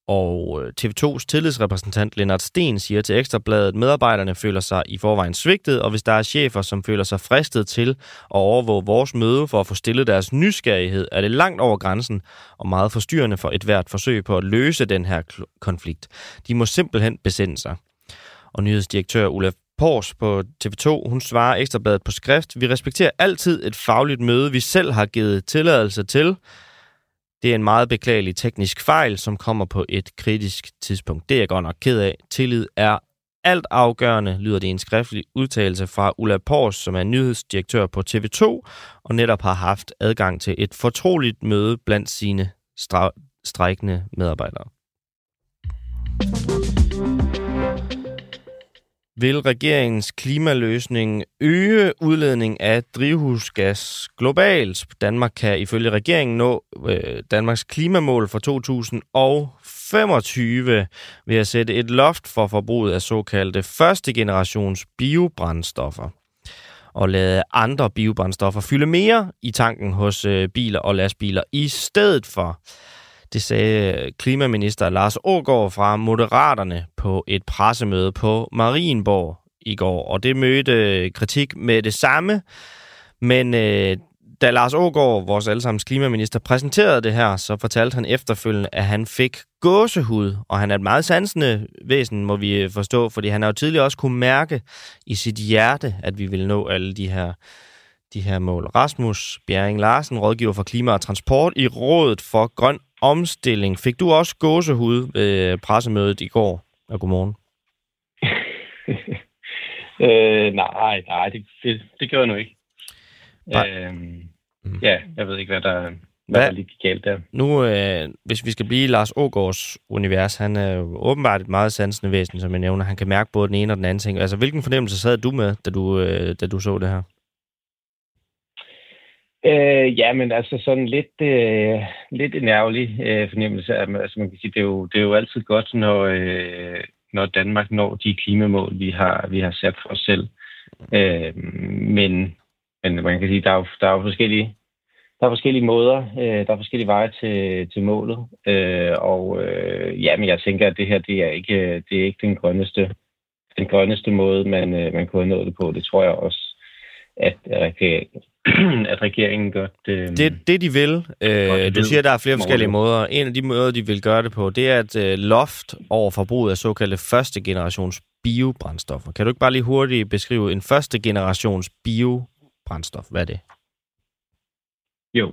Og øh, TV2's tillidsrepræsentant Lennart Sten siger til Ekstrabladet, at medarbejderne føler sig i forvejen svigtet, og hvis der er chefer, som føler sig fristet til at overvåge vores møde for at få stillet deres nysgerrighed, er det langt over grænsen og meget forstyrrende for et hvert forsøg på at løse den her konflikt. De må simpelthen besinde sig. Og nyhedsdirektør Ulla Pors på TV2, hun svarer Ekstrabladet på skrift, vi respekterer altid et fagligt møde, vi selv har givet tilladelse til, det er en meget beklagelig teknisk fejl, som kommer på et kritisk tidspunkt. Det er jeg godt nok ked af. Tillid er alt afgørende, lyder det i en skriftlig udtalelse fra Ulla Pors, som er nyhedsdirektør på TV2, og netop har haft adgang til et fortroligt møde blandt sine strækkende medarbejdere vil regeringens klimaløsning øge udledning af drivhusgas globalt. Danmark kan ifølge regeringen nå øh, Danmarks klimamål for 2025 ved at sætte et loft for forbruget af såkaldte første generations biobrændstoffer og lade andre biobrændstoffer fylde mere i tanken hos øh, biler og lastbiler i stedet for. Det sagde klimaminister Lars Ågård fra Moderaterne på et pressemøde på Marienborg i går, og det mødte øh, kritik med det samme. Men øh, da Lars Ågård, vores allesammens klimaminister, præsenterede det her, så fortalte han efterfølgende, at han fik gåsehud, og han er et meget sansende væsen, må vi øh, forstå, fordi han har jo tidligere også kunne mærke i sit hjerte, at vi vil nå alle de her de her mål. Rasmus Bjerring Larsen, rådgiver for klima og transport i Rådet for Grøn omstilling. Fik du også gåsehud ved pressemødet i går? Og godmorgen. øh, nej, nej, det, det, det gjorde jeg nu ikke. Øh, ja, jeg ved ikke, hvad der, hvad, hvad der lige gik galt der. Nu, øh, hvis vi skal blive Lars Ågaards univers, han er jo åbenbart et meget sansende væsen, som jeg nævner. Han kan mærke både den ene og den anden ting. Altså, hvilken fornemmelse sad du med, da du, øh, da du så det her? Øh, ja, men altså sådan lidt, øh, lidt en ærgerlig øh, fornemmelse. Altså man kan sige, det er jo, det er jo altid godt, når, øh, når Danmark når de klimamål, vi har, vi har sat for os selv. Øh, men, men man kan sige, der er jo, der er jo forskellige, der er forskellige måder, øh, der er forskellige veje til, til målet. Øh, og øh, ja, men jeg tænker, at det her, det er ikke, det er ikke den grønneste, den grønneste måde, man, øh, man kunne have nået det på. Det tror jeg også, at, at regeringen gør det... Det, det de vil, øh, du siger, at der er flere forskellige måder. En af de måder, de vil gøre det på, det er et øh, loft over forbruget af såkaldte første generations biobrændstoffer. Kan du ikke bare lige hurtigt beskrive en første generations biobrændstof? Hvad er det? Jo,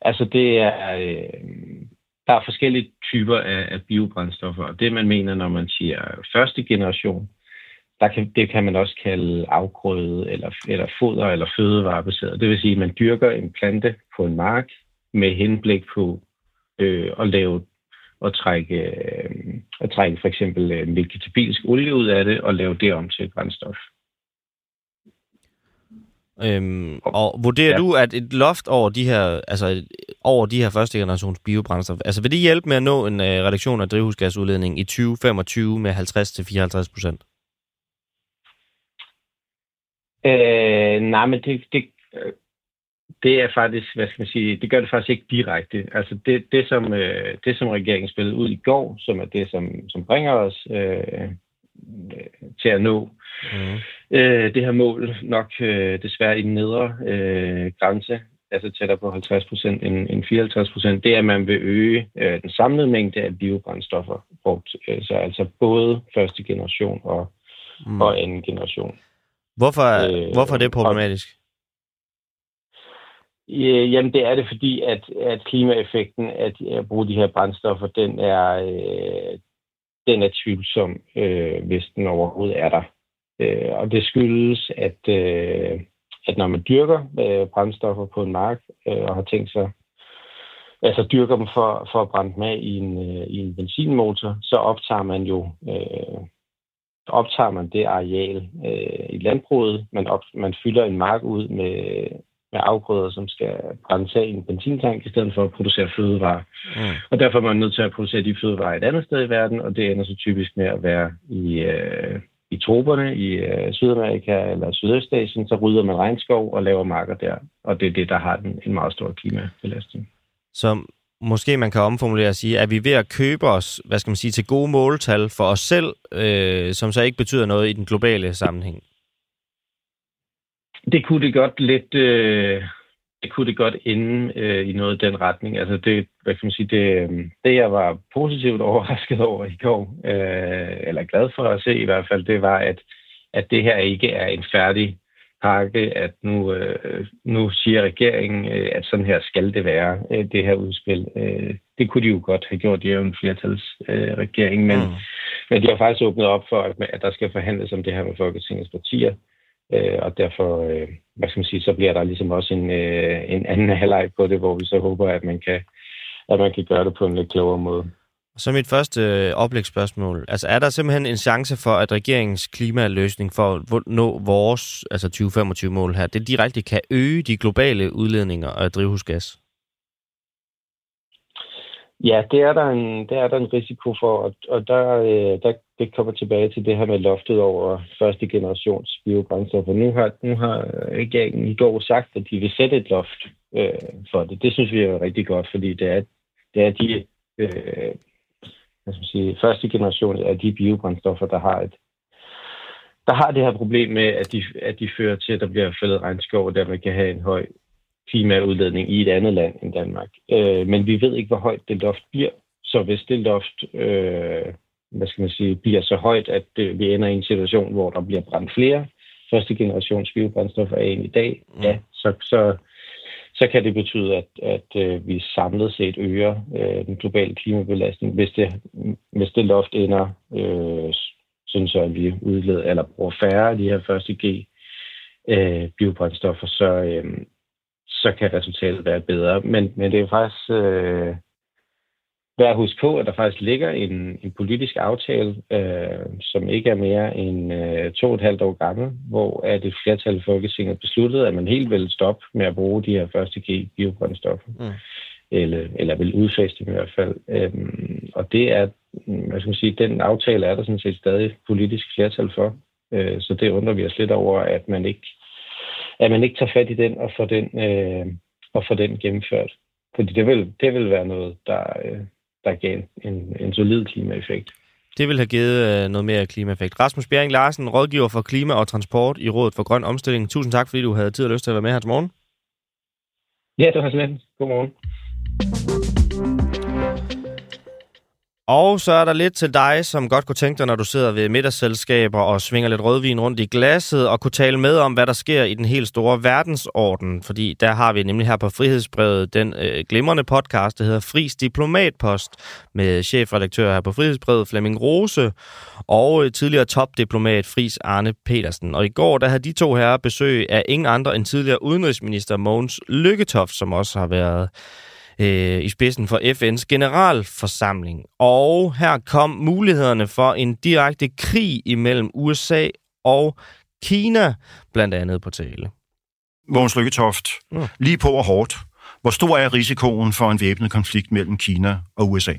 altså det er... Øh, der er forskellige typer af, af biobrændstoffer, og det man mener, når man siger første generation, der kan, det kan man også kalde afgrøde eller, eller foder eller fødevarebaseret. Det vil sige, at man dyrker en plante på en mark med henblik på øh, at lave og trække, øh, at trække for eksempel øh, vegetabilsk olie ud af det og lave det om til et brændstof. Øhm, og vurderer ja. du, at et loft over de her, altså over de her første generations biobrændstof, altså vil det hjælpe med at nå en øh, reduktion af drivhusgasudledning i 2025 med 50-54 procent? Øh, nej, men det, det, det er faktisk, hvad skal man sige, det gør det faktisk ikke direkte. Altså det, det, som, øh, det som regeringen spillede ud i går, som er det, som, som bringer os øh, til at nå mm. øh, det her mål, nok øh, desværre i den nedre øh, grænse, altså tættere på 50 procent end, end 54 procent, det er, at man vil øge øh, den samlede mængde af biobrændstoffer brugt. Øh, så altså både første generation og, mm. og anden generation. Hvorfor, øh, hvorfor er det problematisk? Ja, jamen det er det, fordi at, at klimaeffekten af at bruge de her brændstoffer, den er, øh, den er tvivlsom, øh, hvis den overhovedet er der. Øh, og det skyldes, at, øh, at når man dyrker øh, brændstoffer på en mark øh, og har tænkt sig altså dyrker dem for, for at brænde dem af i en, øh, i en benzinmotor, så optager man jo øh, optager man det areal øh, i landbruget. Man, op, man fylder en mark ud med, med afgrøder, som skal brændes af i en benzintank, i stedet for at producere fødevarer. Mm. Og derfor er man nødt til at producere de fødevarer et andet sted i verden, og det ender så typisk med at være i, øh, i troberne i øh, Sydamerika eller Sydøstasien, så rydder man regnskov og laver marker der, og det er det, der har den, en meget stor klimabelastning. Så måske man kan omformulere og sige, at vi ved at købe os, hvad skal man sige, til gode måltal for os selv, øh, som så ikke betyder noget i den globale sammenhæng? Det kunne det godt lidt, øh, det kunne det godt ende øh, i noget i den retning. Altså det, hvad kan man sige, det, øh, det jeg var positivt overrasket over i går, øh, eller glad for at se i hvert fald, det var, at, at det her ikke er en færdig pakke, at nu, øh, nu siger regeringen, øh, at sådan her skal det være, øh, det her udspil. Øh, det kunne de jo godt have gjort, de er jo en flertalsregering, øh, men, mm. men de har faktisk åbnet op for, at, at der skal forhandles om det her med Folketingets partier. Øh, og derfor, øh, hvad skal man sige, så bliver der ligesom også en, øh, en anden halvleg på det, hvor vi så håber, at man kan, at man kan gøre det på en lidt klogere måde. Så mit første øh, oplægsspørgsmål. Altså, er der simpelthen en chance for, at regeringens klimaløsning for at nå vores altså 2025-mål her, det direkte kan øge de globale udledninger af drivhusgas? Ja, det er der en, det er der en risiko for, og, og der, øh, der det kommer tilbage til det her med loftet over første generations biobrændstoffer. Nu har, nu har regeringen i går sagt, at de vil sætte et loft øh, for det. Det synes vi er rigtig godt, fordi det er, det er de øh, hvad skal man sige, første generation af de biobrændstoffer, der har et der har det her problem med, at de, at de fører til, at der bliver fældet regnskov, og dermed kan have en høj klimaudledning i et andet land end Danmark. Øh, men vi ved ikke, hvor højt det loft bliver. Så hvis det loft øh, hvad skal man sige, bliver så højt, at det, vi ender i en situation, hvor der bliver brændt flere første generations biobrændstoffer af end i dag, mm. ja, så, så, så kan det betyde, at, at øh, vi samlet set øger øh, den globale klimabelastning, hvis det, hvis det loft ender, øh, sådan så at vi udleder eller bruger færre af de her første G øh, biobrændstoffer, så, øh, så kan resultatet være bedre. Men, men det er faktisk øh, værd at huske på, at der faktisk ligger en, en politisk aftale, øh, som ikke er mere end øh, to og et halvt år gammel, hvor at et flertal i Folketinget besluttede, at man helt vil stoppe med at bruge de her første G biobrændstoffer. Mm. Eller, eller vil udfase dem i hvert fald. Øhm, og det er, hvad skal man sige, den aftale er der sådan set stadig politisk flertal for. Øh, så det undrer vi os lidt over, at man ikke, at man ikke tager fat i den og får den, øh, og får den gennemført. Fordi det vil, det vil være noget, der, øh, der gav en, en solid klimaeffekt. Det vil have givet øh, noget mere klimaeffekt. Rasmus Bjerring Larsen, rådgiver for klima og transport i Rådet for Grøn Omstilling. Tusind tak, fordi du havde tid og lyst til at være med her til morgen. Ja, det var lidt. Godmorgen. Og så er der lidt til dig, som godt kunne tænke dig, når du sidder ved middagsselskaber og svinger lidt rødvin rundt i glasset, og kunne tale med om, hvad der sker i den helt store verdensorden. Fordi der har vi nemlig her på Frihedsbrevet den øh, glimrende podcast, der hedder Fris Diplomatpost, med chefredaktør her på Frihedsbrevet, Flemming Rose, og øh, tidligere topdiplomat Fris Arne Petersen. Og i går, der havde de to her besøg af ingen andre end tidligere udenrigsminister Mogens Lykketoft, som også har været øh, i spidsen for FN's generalforsamling. Og her kom mulighederne for en direkte krig imellem USA og Kina blandt andet på tale. Mogens Lykketoft, mm. lige på og hårdt. Hvor stor er risikoen for en væbnet konflikt mellem Kina og USA?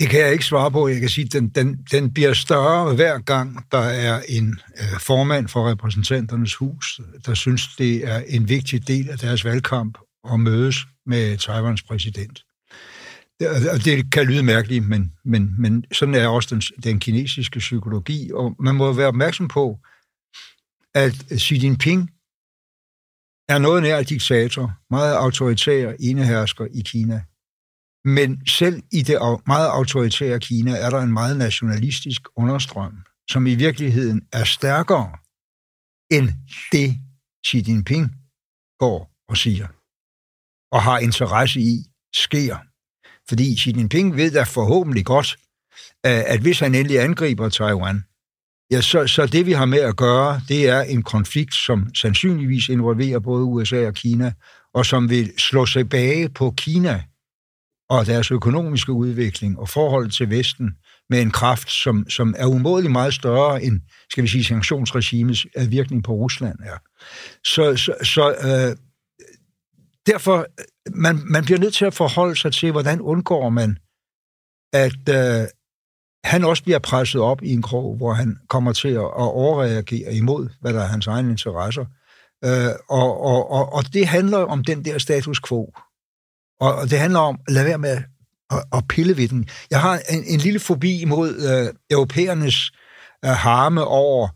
Det kan jeg ikke svare på. Jeg kan sige, at den, den, den bliver større hver gang, der er en øh, formand for repræsentanternes hus, der synes, det er en vigtig del af deres valgkamp at mødes med Taiwans præsident. Det, det kan lyde mærkeligt, men, men, men sådan er også den, den kinesiske psykologi, og man må være opmærksom på, at Xi Jinping er noget nær diktator, meget autoritær enehersker i Kina. Men selv i det meget autoritære Kina er der en meget nationalistisk understrøm, som i virkeligheden er stærkere end det, Xi Jinping går og siger, og har interesse i, sker. Fordi Xi Jinping ved da forhåbentlig godt, at hvis han endelig angriber Taiwan, Ja, så, så det vi har med at gøre, det er en konflikt, som sandsynligvis involverer både USA og Kina, og som vil slå sig bage på Kina og deres økonomiske udvikling og forhold til Vesten med en kraft, som, som er umådeligt meget større end, skal vi sige, sanktionsregimets øh, virkning på Rusland er. Så, så, så øh, derfor, øh, man, man bliver nødt til at forholde sig til, hvordan undgår man, at øh, han også bliver presset op i en krog, hvor han kommer til at, at overreagere imod, hvad der er hans egne interesser. Øh, og, og, og, og det handler om den der status quo. Og, og det handler om at lade være med at, at pille ved den. Jeg har en, en lille fobi imod øh, europæernes øh, harme over,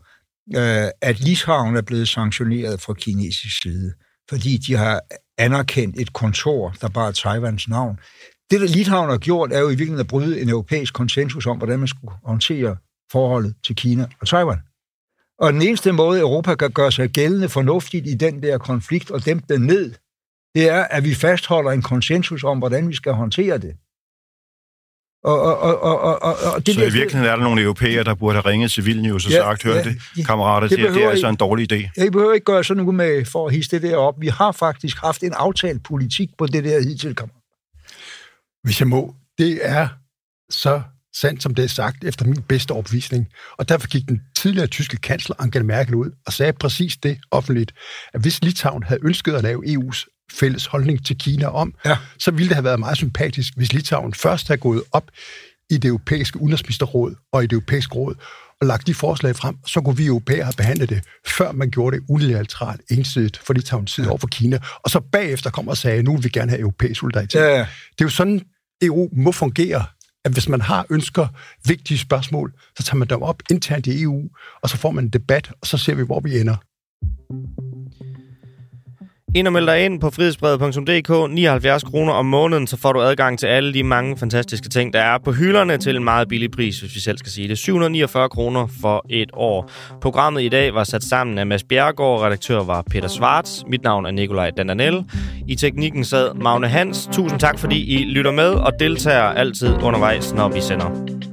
øh, at Litauen er blevet sanktioneret fra kinesisk side, fordi de har anerkendt et kontor, der bare er Taiwans navn. Det, der Litauen har gjort, er jo i virkeligheden at bryde en europæisk konsensus om, hvordan man skulle håndtere forholdet til Kina og Taiwan. Og den eneste måde, Europa kan gøre sig gældende fornuftigt i den der konflikt og dæmpe den ned, det er, at vi fastholder en konsensus om, hvordan vi skal håndtere det. Og, og, og, og, og, og det så i virkeligheden er der nogle europæere, der burde have ringet til Vilnius og ja, sagt, hør ja, det, kammerater, det, det, det er altså en dårlig idé. Jeg behøver ikke gøre sådan noget med for at hisse det der op. Vi har faktisk haft en aftalt politik på det der hidtil, kammerater. Hvis jeg må, det er så sandt, som det er sagt, efter min bedste opvisning. Og derfor gik den tidligere tyske kansler Angela Merkel ud og sagde præcis det offentligt, at hvis Litauen havde ønsket at lave EU's fælles holdning til Kina om, ja. så ville det have været meget sympatisk, hvis Litauen først havde gået op i det europæiske udenrigsministerråd og i det europæiske råd og lagt de forslag frem, så kunne vi europæere have behandlet det, før man gjorde det unilateralt ensidigt for Litauens side ja. over for Kina, og så bagefter kom og sagde, nu vil vi gerne have europæisk solidaritet. Ja. Det er jo sådan, EU må fungere, at hvis man har ønsker vigtige spørgsmål, så tager man dem op internt i EU, og så får man en debat, og så ser vi, hvor vi ender. Ind og meld dig ind på frihedsbrevet.dk, 79 kroner om måneden, så får du adgang til alle de mange fantastiske ting, der er på hylderne til en meget billig pris, hvis vi selv skal sige det. 749 kroner for et år. Programmet i dag var sat sammen af Mads Bjergård, redaktør var Peter Svarts, mit navn er Nikolaj Dananel. I teknikken sad Magne Hans. Tusind tak, fordi I lytter med og deltager altid undervejs, når vi sender.